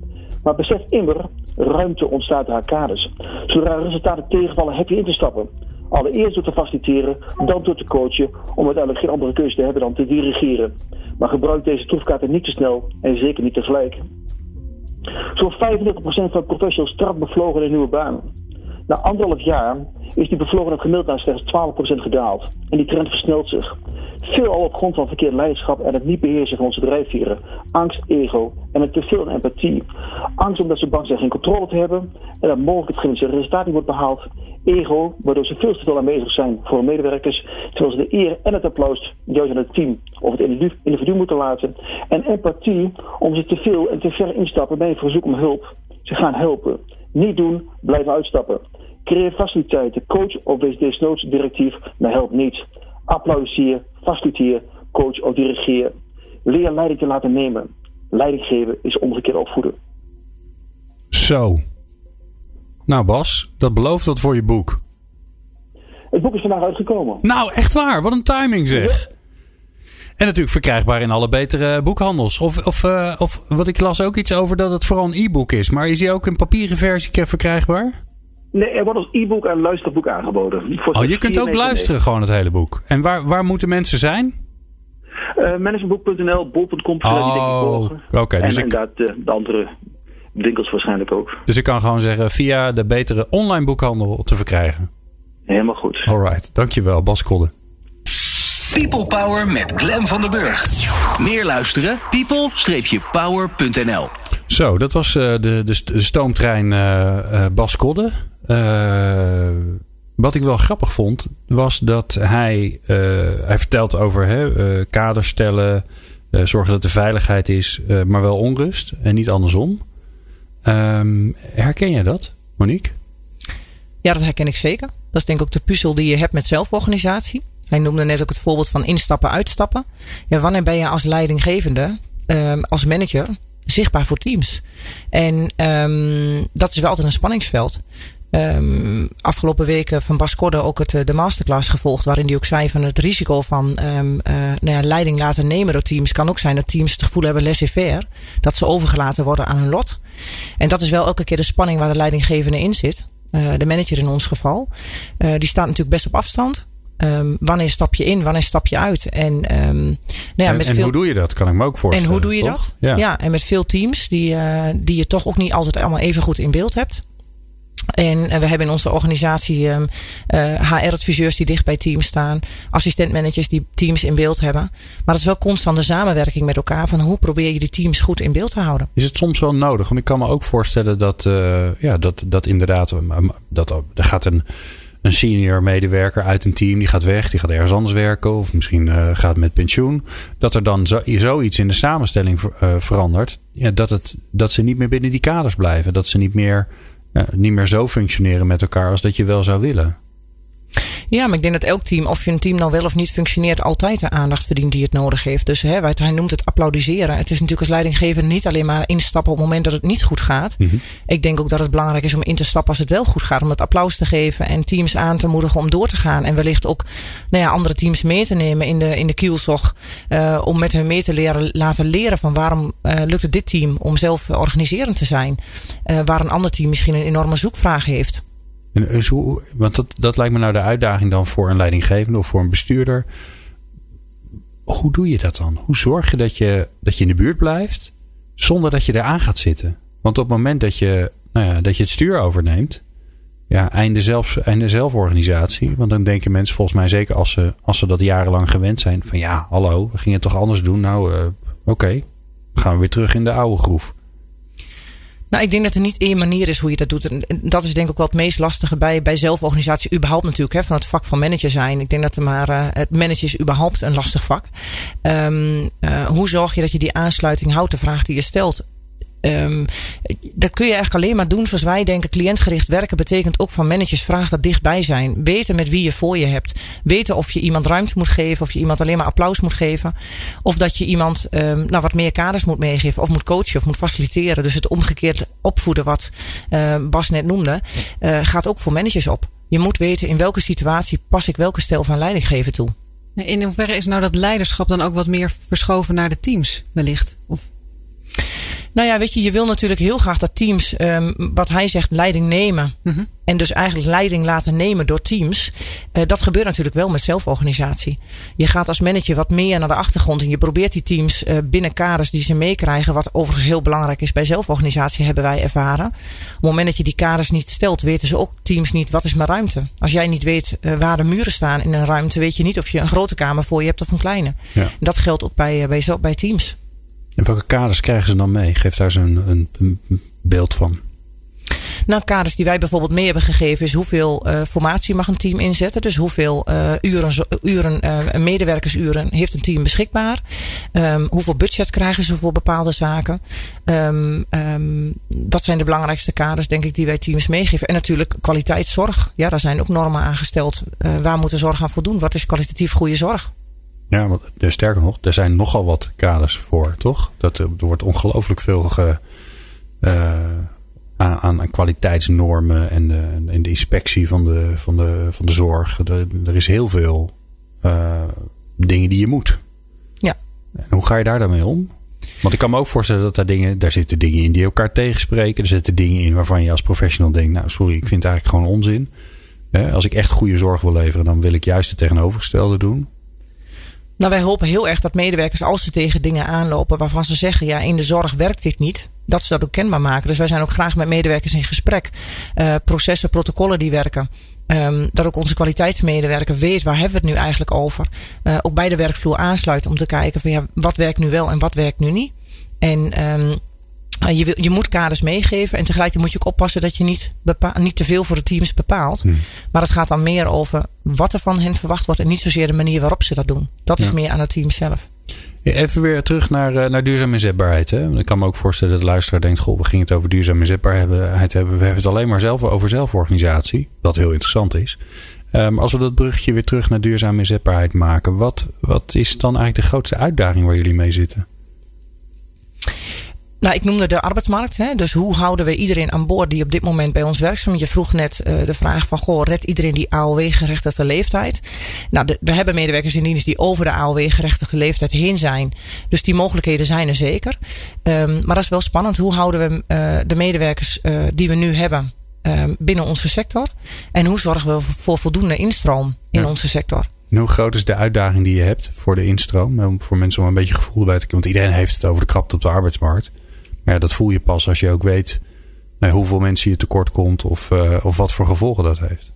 Maar besef immer, ruimte ontstaat haar kaders. Zodra resultaten tegenvallen, heb je in te stappen. Allereerst door te faciliteren, dan door te coachen, om uiteindelijk geen andere keuze te hebben dan te dirigeren. Maar gebruik deze troefkaarten niet te snel en zeker niet tegelijk. Zo'n 35% van professionals strak bevlogen in een nieuwe baan. Na anderhalf jaar is die bevlogenheid gemiddeld naar slechts 12% gedaald. En die trend versnelt zich. Veel al op grond van verkeerd leiderschap en het niet beheersen van onze drijfveren. Angst, ego en het teveel empathie. Angst omdat ze bang zijn geen controle te hebben en dat mogelijk het gewenste resultaat niet wordt behaald. Ego, waardoor ze veel te veel aanwezig zijn voor hun medewerkers, terwijl ze de eer en het applaus juist aan het team of het individu moeten laten. En empathie, om ze te veel en te ver instappen bij een verzoek om hulp. Ze gaan helpen. Niet doen, blijven uitstappen. Creëer faciliteiten, coach of wees desnoods directief, maar help niet. Applaudisseer, faciliteer, coach of dirigeer. Leer leiding te laten nemen. Leiding geven is omgekeerd opvoeden. Zo. Nou Bas, dat belooft wat voor je boek. Het boek is vandaag uitgekomen. Nou, echt waar. Wat een timing zeg. En natuurlijk verkrijgbaar in alle betere boekhandels. Of, of, uh, of wat ik las ook iets over dat het vooral een e-book is. Maar is die ook in papieren versie verkrijgbaar? Nee, er wordt als e-book en luisterboek aangeboden. Voor oh, je kunt ook luisteren gewoon het hele boek. En waar, waar moeten mensen zijn? Uh, managementboek.nl, bol.com. Oh, oké. Okay, dus en ik... inderdaad de, de andere winkels waarschijnlijk ook. Dus ik kan gewoon zeggen via de betere online boekhandel te verkrijgen. Helemaal goed. Alright, dankjewel Bas Kodde. People Power met Glen van den Burg. Meer luisteren? people-power.nl Zo, dat was uh, de, de, de, stoomtrein uh, uh, Bas Kodde. wat ik wel grappig vond, was dat hij, hij vertelt over hè, kaders stellen, zorgen dat er veiligheid is, maar wel onrust en niet andersom. Um, herken je dat, Monique? Ja, dat herken ik zeker. Dat is denk ik ook de puzzel die je hebt met zelforganisatie. Hij noemde net ook het voorbeeld van instappen, uitstappen. Ja, wanneer ben je als leidinggevende, um, als manager, zichtbaar voor teams? En um, dat is wel altijd een spanningsveld. Um, afgelopen weken van Bas Kodde ook het, eh, de masterclass gevolgd. Waarin hij ook zei van het risico van um, uh, nou ja, leiding laten nemen door teams. Kan ook zijn dat teams het gevoel hebben laissez-faire. Dat ze overgelaten worden aan hun lot. En dat is wel elke keer de spanning waar de leidinggevende in zit. Uh, de manager in ons geval. Uh, die staat natuurlijk best op afstand. Um, wanneer stap je in, wanneer stap je uit? En, um, nou ja, met en, veel... hoe doe je dat? Kan ik me ook voorstellen. En hoe doe je dat? Ja. ja. en met veel teams die, uh, die je toch ook niet altijd allemaal even goed in beeld hebt. En we hebben in onze organisatie um, uh, HR-adviseurs die dicht bij teams staan. Assistentmanagers die teams in beeld hebben. Maar het is wel constante samenwerking met elkaar. Van hoe probeer je die teams goed in beeld te houden? Is het soms wel nodig? Want ik kan me ook voorstellen dat, uh, ja, dat, dat inderdaad, dat, er gaat een een senior medewerker uit een team die gaat weg, die gaat ergens anders werken of misschien uh, gaat met pensioen. Dat er dan zo, zoiets in de samenstelling verandert. Ja, dat, het, dat ze niet meer binnen die kaders blijven. Dat ze niet meer, uh, niet meer zo functioneren met elkaar als dat je wel zou willen. Ja, maar ik denk dat elk team, of je een team nou wel of niet functioneert, altijd de aandacht verdient die het nodig heeft. Dus hè, hij noemt het applaudisseren. Het is natuurlijk als leidinggever niet alleen maar instappen op het moment dat het niet goed gaat. Mm -hmm. Ik denk ook dat het belangrijk is om in te stappen als het wel goed gaat. Om het applaus te geven en teams aan te moedigen om door te gaan. En wellicht ook nou ja, andere teams mee te nemen in de, in de kielzog. Uh, om met hun mee te leren, laten leren van waarom uh, lukt het dit team om zelf organiserend te zijn. Uh, waar een ander team misschien een enorme zoekvraag heeft. En dus want dat, dat lijkt me nou de uitdaging dan voor een leidinggevende of voor een bestuurder. Hoe doe je dat dan? Hoe zorg je dat je, dat je in de buurt blijft zonder dat je eraan gaat zitten? Want op het moment dat je, nou ja, dat je het stuur overneemt, ja, einde, einde zelforganisatie. Want dan denken mensen volgens mij zeker als ze, als ze dat jarenlang gewend zijn van ja, hallo, we gingen toch anders doen. Nou, uh, oké, gaan we weer terug in de oude groef. Nou, ik denk dat er niet één manier is hoe je dat doet. En dat is denk ik ook wel het meest lastige bij, bij zelforganisatie überhaupt natuurlijk. Hè, van het vak van manager zijn. Ik denk dat er maar, uh, het manager is überhaupt een lastig vak. Um, uh, hoe zorg je dat je die aansluiting houdt? De vraag die je stelt. Um, dat kun je eigenlijk alleen maar doen zoals wij denken. Cliëntgericht werken betekent ook van managers vraag dat dichtbij zijn. Weten met wie je voor je hebt. Weten of je iemand ruimte moet geven. Of je iemand alleen maar applaus moet geven. Of dat je iemand um, nou, wat meer kaders moet meegeven. Of moet coachen of moet faciliteren. Dus het omgekeerd opvoeden wat uh, Bas net noemde. Uh, gaat ook voor managers op. Je moet weten in welke situatie pas ik welke stijl van leiding geven toe. In hoeverre is nou dat leiderschap dan ook wat meer verschoven naar de teams wellicht? Of Nou ja, weet je, je wil natuurlijk heel graag dat teams, um, wat hij zegt, leiding nemen. Mm En dus eigenlijk leiding laten nemen door teams. Uh, dat gebeurt natuurlijk wel met zelforganisatie. Je gaat als manager wat meer naar de achtergrond en je probeert die teams uh, binnen kaders die ze meekrijgen. Wat overigens heel belangrijk is bij zelforganisatie, hebben wij ervaren. Op het moment dat je die kaders niet stelt, weten ze ook teams niet wat is mijn ruimte. Als jij niet weet uh, waar de muren staan in een ruimte, weet je niet of je een grote kamer voor je hebt of een kleine. Ja. Dat geldt ook bij, bij, bij teams. En welke kaders krijgen ze dan mee? Geef daar eens een, beeld van. Nou, kaders die wij bijvoorbeeld mee hebben gegeven is hoeveel uh, formatie mag een team inzetten. Dus hoeveel uh, uren, uren uh, medewerkersuren heeft een team beschikbaar. Um, hoeveel budget krijgen ze voor bepaalde zaken. Um, um, dat zijn de belangrijkste kaders, denk ik, die wij teams meegeven. En natuurlijk kwaliteitszorg. Ja, daar zijn ook normen aangesteld. waar moet de zorg aan voldoen? Wat is kwalitatief goede zorg? Ja, want sterker nog, er zijn nogal wat kaders voor, toch? Dat, er wordt ongelooflijk veel ge, uh, aan, aan, kwaliteitsnormen en de, en de inspectie van de, van de, van de zorg. Er, er is heel veel uh, dingen die je moet. Ja. En hoe ga je daar dan mee om? Want ik kan me ook voorstellen dat daar dingen, daar zitten dingen in die elkaar tegenspreken. Er zitten dingen in waarvan je als professional denkt, nou sorry, ik vind het eigenlijk gewoon onzin. Als ik echt goede zorg wil leveren, dan wil ik juist het tegenovergestelde doen. Nou, wij hopen heel erg dat medewerkers, als ze tegen dingen aanlopen waarvan ze zeggen, ja, in de zorg werkt dit niet, dat ze dat ook kenbaar maken. Dus wij zijn ook graag met medewerkers in gesprek. Uh, processen, protocollen die werken. Um, dat ook onze kwaliteitsmedewerker weet waar hebben we het nu eigenlijk over. Uh, ook bij de werkvloer aansluiten om te kijken van ja, wat werkt nu wel en wat werkt nu niet. En Ah, je, wil, je moet kaders meegeven en tegelijkertijd moet je ook oppassen dat je niet, niet te veel voor de teams bepaalt. Hmm. Maar het gaat dan meer over wat er van hen verwacht wordt en niet zozeer de manier waarop ze dat doen. Dat is meer aan het team zelf. Even weer terug naar, eh, naar duurzame inzetbaarheid. Hè? Ik kan me ook voorstellen dat de luisteraar denkt: Goh, we gingen het over duurzame inzetbaarheid hebben. We hebben het alleen maar zelf over zelforganisatie. Wat heel interessant is. Um, als we dat brugje weer terug naar duurzame inzetbaarheid maken, wat, wat is dan eigenlijk de grootste uitdaging waar jullie mee zitten? Nou, ik noemde de arbeidsmarkt. Hè? Dus hoe houden we iedereen aan boord die op dit moment bij ons werkzaam? Je vroeg net uh, de vraag van, goh, red iedereen die AOW-gerechtigde leeftijd? Nou, de, we hebben medewerkers in dienst die over de AOW-gerechtigde leeftijd heen zijn. Dus die mogelijkheden zijn er zeker. Um, maar dat is wel spannend. Hoe houden we uh, de medewerkers uh, die we nu hebben um, binnen onze sector? En hoe zorgen we voor voldoende instroom in ja. onze sector? En hoe groot is de uitdaging die je hebt voor de instroom? Voor mensen om een beetje gevoel bij te krijgen. Want iedereen heeft het over de krapte op de arbeidsmarkt. Maar ja, dat voel je pas als je ook weet nou, hoeveel mensen je tekort komt of, uh, of wat voor gevolgen dat heeft.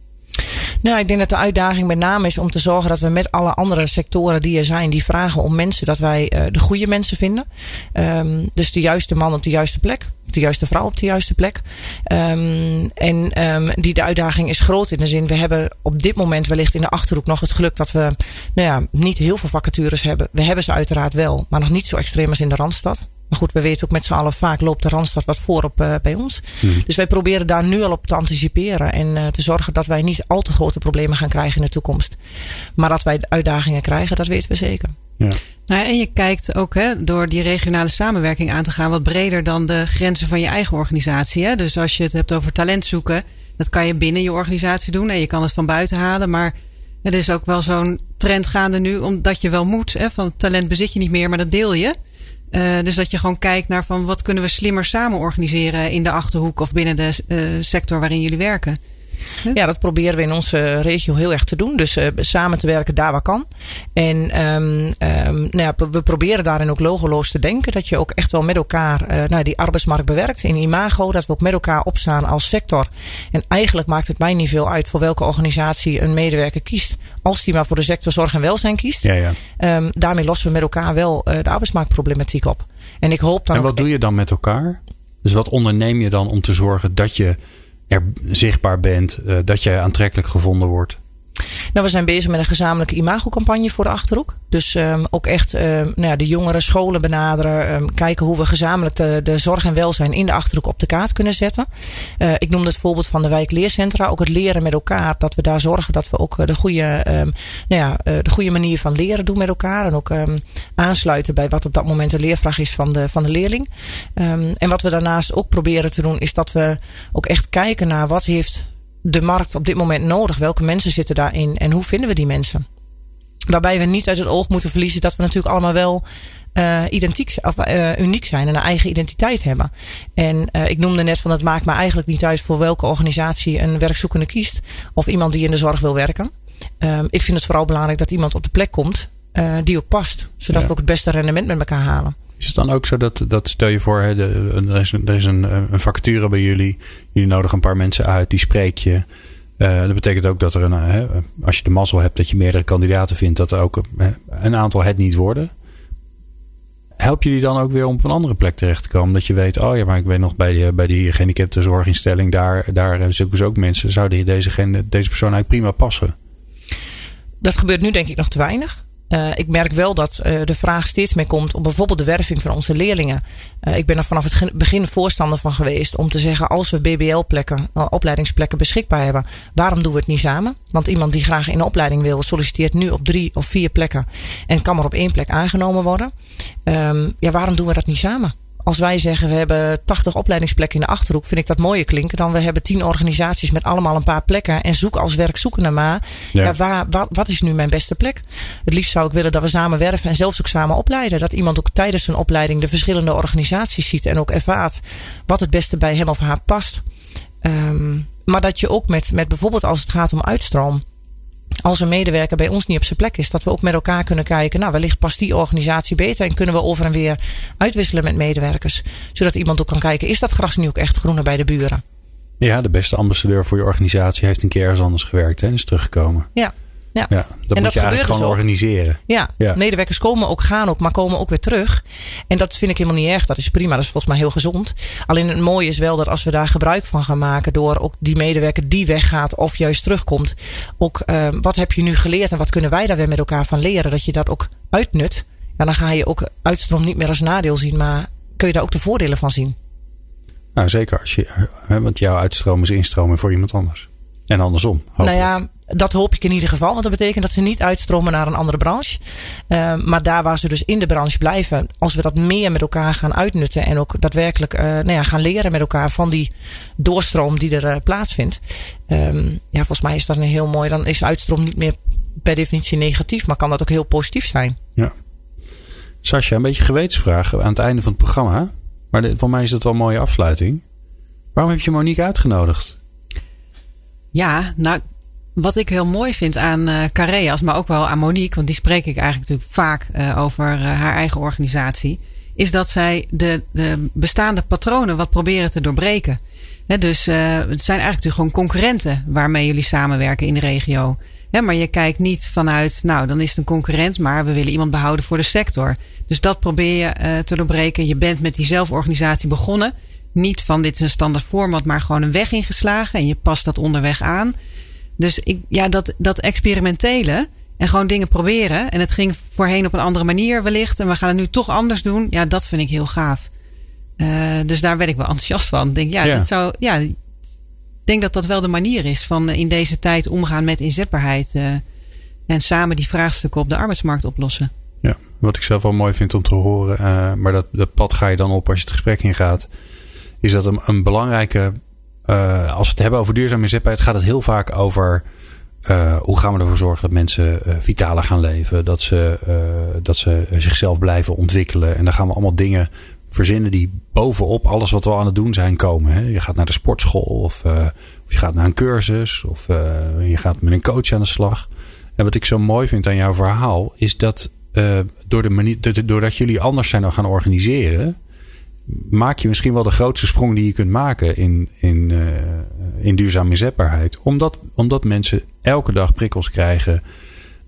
Nou, ik denk dat de uitdaging met name is om te zorgen dat we met alle andere sectoren die er zijn, die vragen om mensen, dat wij uh, de goede mensen vinden. Um, dus de juiste man op de juiste plek. De juiste vrouw op de juiste plek. Um, en um, die de uitdaging is groot in de zin, we hebben op dit moment wellicht in de achterhoek nog het geluk dat we nou ja, niet heel veel vacatures hebben. We hebben ze uiteraard wel, maar nog niet zo extreem als in de Randstad. Maar goed, we weten ook met z'n allen, vaak loopt de Randstad wat voor op uh, bij ons. Mm. Dus wij proberen daar nu al op te anticiperen. En uh, te zorgen dat wij niet al te grote problemen gaan krijgen in de toekomst. Maar dat wij uitdagingen krijgen, dat weten we zeker. Ja. Nou, en je kijkt ook hè, door die regionale samenwerking aan te gaan wat breder dan de grenzen van je eigen organisatie. Hè? Dus als je het hebt over talent zoeken, dat kan je binnen je organisatie doen. En je kan het van buiten halen. Maar er is ook wel zo'n trend gaande nu, omdat je wel moet. Hè, van talent bezit je niet meer, maar dat deel je. Uh, dus dat je gewoon kijkt naar van wat kunnen we slimmer samen organiseren in de achterhoek of binnen de uh, sector waarin jullie werken. Ja, dat proberen we in onze regio heel erg te doen. Dus uh, samen te werken daar waar kan. En um, um, nou ja, we proberen daarin ook logoloos te denken. Dat je ook echt wel met elkaar uh, nou, die arbeidsmarkt bewerkt. In imago, dat we ook met elkaar opstaan als sector. En eigenlijk maakt het mij niet veel uit voor welke organisatie een medewerker kiest. Als die maar voor de sector zorg en welzijn kiest. Ja, ja. Um, daarmee lossen we met elkaar wel uh, de arbeidsmarktproblematiek op. En ik hoop dan. En wat doe je dan met elkaar? Dus wat onderneem je dan om te zorgen dat je er zichtbaar bent, uh, dat je aantrekkelijk gevonden wordt? Nou, we zijn bezig met een gezamenlijke imagocampagne voor de Achterhoek. Dus um, ook echt um, nou ja, de jongere scholen benaderen. Um, kijken hoe we gezamenlijk de, de zorg en welzijn in de Achterhoek op de kaart kunnen zetten. Uh, ik noemde het voorbeeld van de wijk leercentra. Ook het leren met elkaar. Dat we daar zorgen dat we ook de goede, nou ja, uh, de goede manier van leren doen met elkaar. En ook aansluiten bij wat op dat moment de leervraag is van de, van de leerling. en wat we daarnaast ook proberen te doen is dat we ook echt kijken naar wat heeft de markt op dit moment nodig? Welke mensen zitten daarin en hoe vinden we die mensen? Waarbij we niet uit het oog moeten verliezen dat we natuurlijk allemaal wel uh, identiek of uh, uniek zijn en een eigen identiteit hebben. En uh, ik noemde net van het maakt me eigenlijk niet uit voor welke organisatie een werkzoekende kiest of iemand die in de zorg wil werken. Um, ik vind het vooral belangrijk dat iemand op de plek komt die ook past, zodat ja. we ook het beste rendement met elkaar halen. Is het dan ook zo dat, dat stel je voor, hè, de, er is, een, een vacature bij jullie, jullie nodigen een paar mensen uit, die spreek je. Uh, dat betekent ook dat er een, hè, als je de mazzel hebt dat je meerdere kandidaten vindt, dat er ook een aantal het niet worden help je die dan ook weer om op een andere plek terecht te komen? Dat je weet, oh ja, maar ik weet nog bij die, bij die gehandicaptenzorginstelling, daar, daar zoeken ze ook mensen. Zouden deze, deze persoon eigenlijk prima passen? Dat gebeurt nu denk ik nog te weinig. Uh, ik merk wel dat uh, de vraag steeds meer komt om bijvoorbeeld de werving van onze leerlingen. Uh, ik ben er vanaf het begin voorstander van geweest om te zeggen: als we BBL-plekken, opleidingsplekken beschikbaar hebben, waarom doen we het niet samen? Want iemand die graag in een opleiding wil, solliciteert nu op drie of vier plekken en kan maar op één plek aangenomen worden. Um, ja, waarom doen we dat niet samen? Als wij zeggen we hebben 80 opleidingsplekken in de achterhoek, vind ik dat mooier klinken dan we hebben 10 organisaties met allemaal een paar plekken en zoek als werkzoekende maar. Ja. ja waar, wat, wat, is nu mijn beste plek? Het liefst zou ik willen dat we samen werven en zelfs ook samen opleiden. Dat iemand ook tijdens zijn opleiding de verschillende organisaties ziet en ook ervaart wat het beste bij hem of haar past. Um, maar dat je ook met, met bijvoorbeeld als het gaat om uitstroom als een medewerker bij ons niet op zijn plek is, dat we ook met elkaar kunnen kijken. Nou, wellicht past die organisatie beter en kunnen we over en weer uitwisselen met medewerkers. Zodat iemand ook kan kijken, is dat gras nu ook echt groener bij de buren? Ja, de beste ambassadeur voor je organisatie heeft een keer ergens anders gewerkt en is teruggekomen. Ja. Ja. ja dat en moet je eigenlijk gewoon organiseren. Ja, ja, medewerkers komen ook, gaan ook, maar komen ook weer terug. En dat vind ik helemaal niet erg. Dat is prima. Dat is volgens mij heel gezond. Alleen het mooie is wel dat als we daar gebruik van gaan maken. door ook die medewerker die weggaat of juist terugkomt. ook uh, wat heb je nu geleerd en wat kunnen wij daar weer met elkaar van leren? Dat je dat ook uitnut. Ja, dan ga je ook uitstroom niet meer als nadeel zien, maar kun je daar ook de voordelen van zien. Nou, zeker. Als je, want jouw uitstroom is instromen voor iemand anders. En andersom. Nou ja, dat hoop ik in ieder geval. Want dat betekent dat ze niet uitstromen naar een andere branche. Uh, maar daar waar ze dus in de branche blijven. Als we dat meer met elkaar gaan uitnutten. En ook daadwerkelijk uh, nou ja, gaan leren met elkaar van die doorstroom die er uh, plaatsvindt. Um, ja, volgens mij is dat een heel mooi. Dan is uitstroom niet meer per definitie negatief. Maar kan dat ook heel positief zijn. Ja. Sascha, een beetje gewetensvraag aan het einde van het programma. Maar de, voor mij is dat wel een mooie afsluiting. Waarom heb je Monique uitgenodigd? Ja, nou, wat ik heel mooi vind aan uh, Careas, maar ook wel aan Monique, want die spreek ik eigenlijk natuurlijk vaak uh, over uh, haar eigen organisatie, is dat zij de, de bestaande patronen wat proberen te doorbreken. Dus het zijn eigenlijk natuurlijk gewoon concurrenten waarmee jullie samenwerken in de regio. Maar je kijkt niet vanuit, nou dan is het een concurrent, maar we willen iemand behouden voor de sector. Dus dat probeer je te doorbreken. Je bent met die zelforganisatie begonnen. Niet van dit is een standaard format, maar gewoon een weg ingeslagen en je past dat onderweg aan. Dus ik, ja, dat, dat experimentele en gewoon dingen proberen. En het ging voorheen op een andere manier wellicht. En we gaan het nu toch anders doen. Ja, dat vind ik heel gaaf. Uh, dus daar werd ik wel (laughs) enthousiast van. Denk, ja, ja. Dat zou, ja, ik denk dat dat wel de manier is van in deze tijd omgaan met inzetbaarheid. Uh, en samen die vraagstukken op de arbeidsmarkt oplossen. Ja, wat ik zelf wel mooi vind om te horen. Uh, maar dat, dat pad ga je dan op als je het gesprek ingaat. Is dat een, een belangrijke uh, als we het hebben over duurzame inzetbaarheid, gaat het heel vaak over uh, hoe gaan we ervoor zorgen dat mensen uh, vitaler gaan leven. Dat ze, dat ze zichzelf blijven ontwikkelen. En dan gaan we allemaal dingen verzinnen die bovenop alles wat we aan het doen zijn komen. Hè. Je gaat naar de sportschool of, of je gaat naar een cursus of je gaat met een coach aan de slag. En wat ik zo mooi vind aan jouw verhaal is dat door de manier, doordat jullie anders zijn gaan organiseren maak je misschien wel de grootste sprong die je kunt maken in, in, uh, in duurzame inzetbaarheid. Omdat, omdat mensen elke dag prikkels krijgen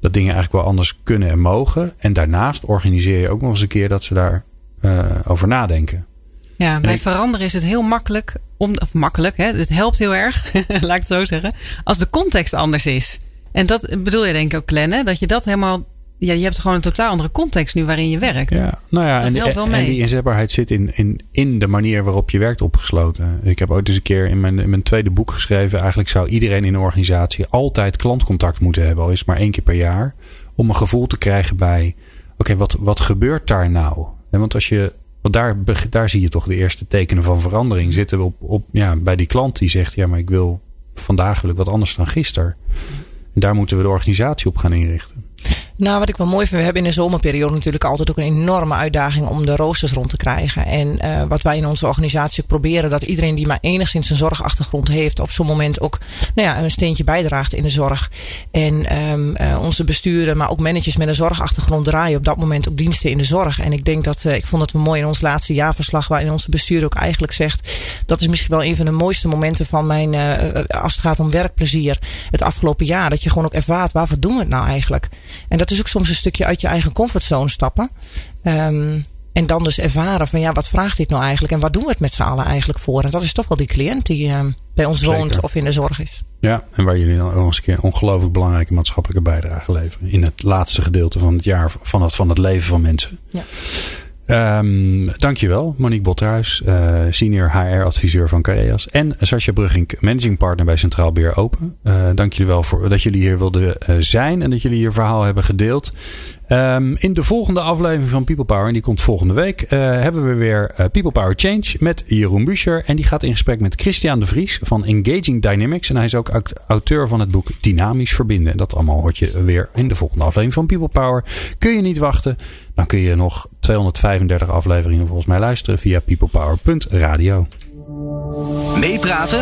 dat dingen eigenlijk wel anders kunnen en mogen. En daarnaast organiseer je ook nog eens een keer dat ze daar uh, over nadenken. Ja, bij veranderen is het heel makkelijk. Om, of makkelijk, hè? het helpt heel erg, (laughs) laat ik het zo zeggen. Als de context anders is. En dat bedoel je denk ik ook, Glenn, dat je dat helemaal ja, je hebt gewoon een totaal andere context nu waarin je werkt. Ja, nou ja, en, en, die inzetbaarheid zit in, in, in de manier waarop je werkt opgesloten. Ik heb ooit eens een keer in mijn, in mijn tweede boek geschreven. Eigenlijk zou iedereen in een organisatie altijd klantcontact moeten hebben. Al is het maar één keer per jaar. Om een gevoel te krijgen bij, oké, wat, wat gebeurt daar nou? want als je, want daar, daar zie je toch de eerste tekenen van verandering. Zitten we op, op, ja, bij die klant die zegt, ja, maar ik wil vandaag wil ik wat anders dan gisteren. En daar moeten we de organisatie op gaan inrichten. Nou, wat ik wel mooi vind, we hebben in de zomerperiode natuurlijk altijd ook een enorme uitdaging om de roosters rond te krijgen. En uh, wat wij in onze organisatie proberen, dat iedereen die maar enigszins een zorgachtergrond heeft, op zo'n moment ook nou ja, een steentje bijdraagt in de zorg. En um, uh, onze besturen, maar ook managers met een zorgachtergrond draaien op dat moment ook diensten in de zorg. En ik denk dat, uh, ik vond het mooi in ons laatste jaarverslag, waarin onze bestuur ook eigenlijk zegt, dat is misschien wel een van de mooiste momenten van mijn, als het gaat om werkplezier, het afgelopen jaar. Dat je gewoon ook ervaart, waarvoor doen we het nou eigenlijk? En dat is ook soms een stukje uit je eigen comfortzone stappen. Um, en dan dus ervaren van ja, wat vraagt dit nou eigenlijk? En wat doen we het met z'n allen eigenlijk voor? En dat is toch wel die cliënt die uh, bij ons Zeker. woont of in de zorg is. Ja, en waar jullie dan nog eens een keer ongelooflijk belangrijke maatschappelijke bijdrage leveren. In het laatste gedeelte van het jaar van het, van het leven van mensen. Ja. Um, dankjewel, Monique Bothuis, uh, senior HR-adviseur van Careas. En Sascha Brugging, managing partner bij Centraal Beheer Open. Uh, dank jullie wel voor dat jullie hier wilden uh, zijn en dat jullie je verhaal hebben gedeeld. Um, in de volgende aflevering van People Power, en die komt volgende week, hebben we weer People Power Change met Jeroen Buescher. En die gaat in gesprek met Christian de Vries van Engaging Dynamics. En hij is ook auteur van het boek Dynamisch Verbinden. En dat allemaal hoort je weer in de volgende aflevering van People Power. Kun je niet wachten? Dan kun je nog 235 afleveringen volgens mij luisteren via peoplepower.radio. Meepraten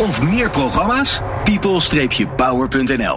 of meer programma's? people-power.nl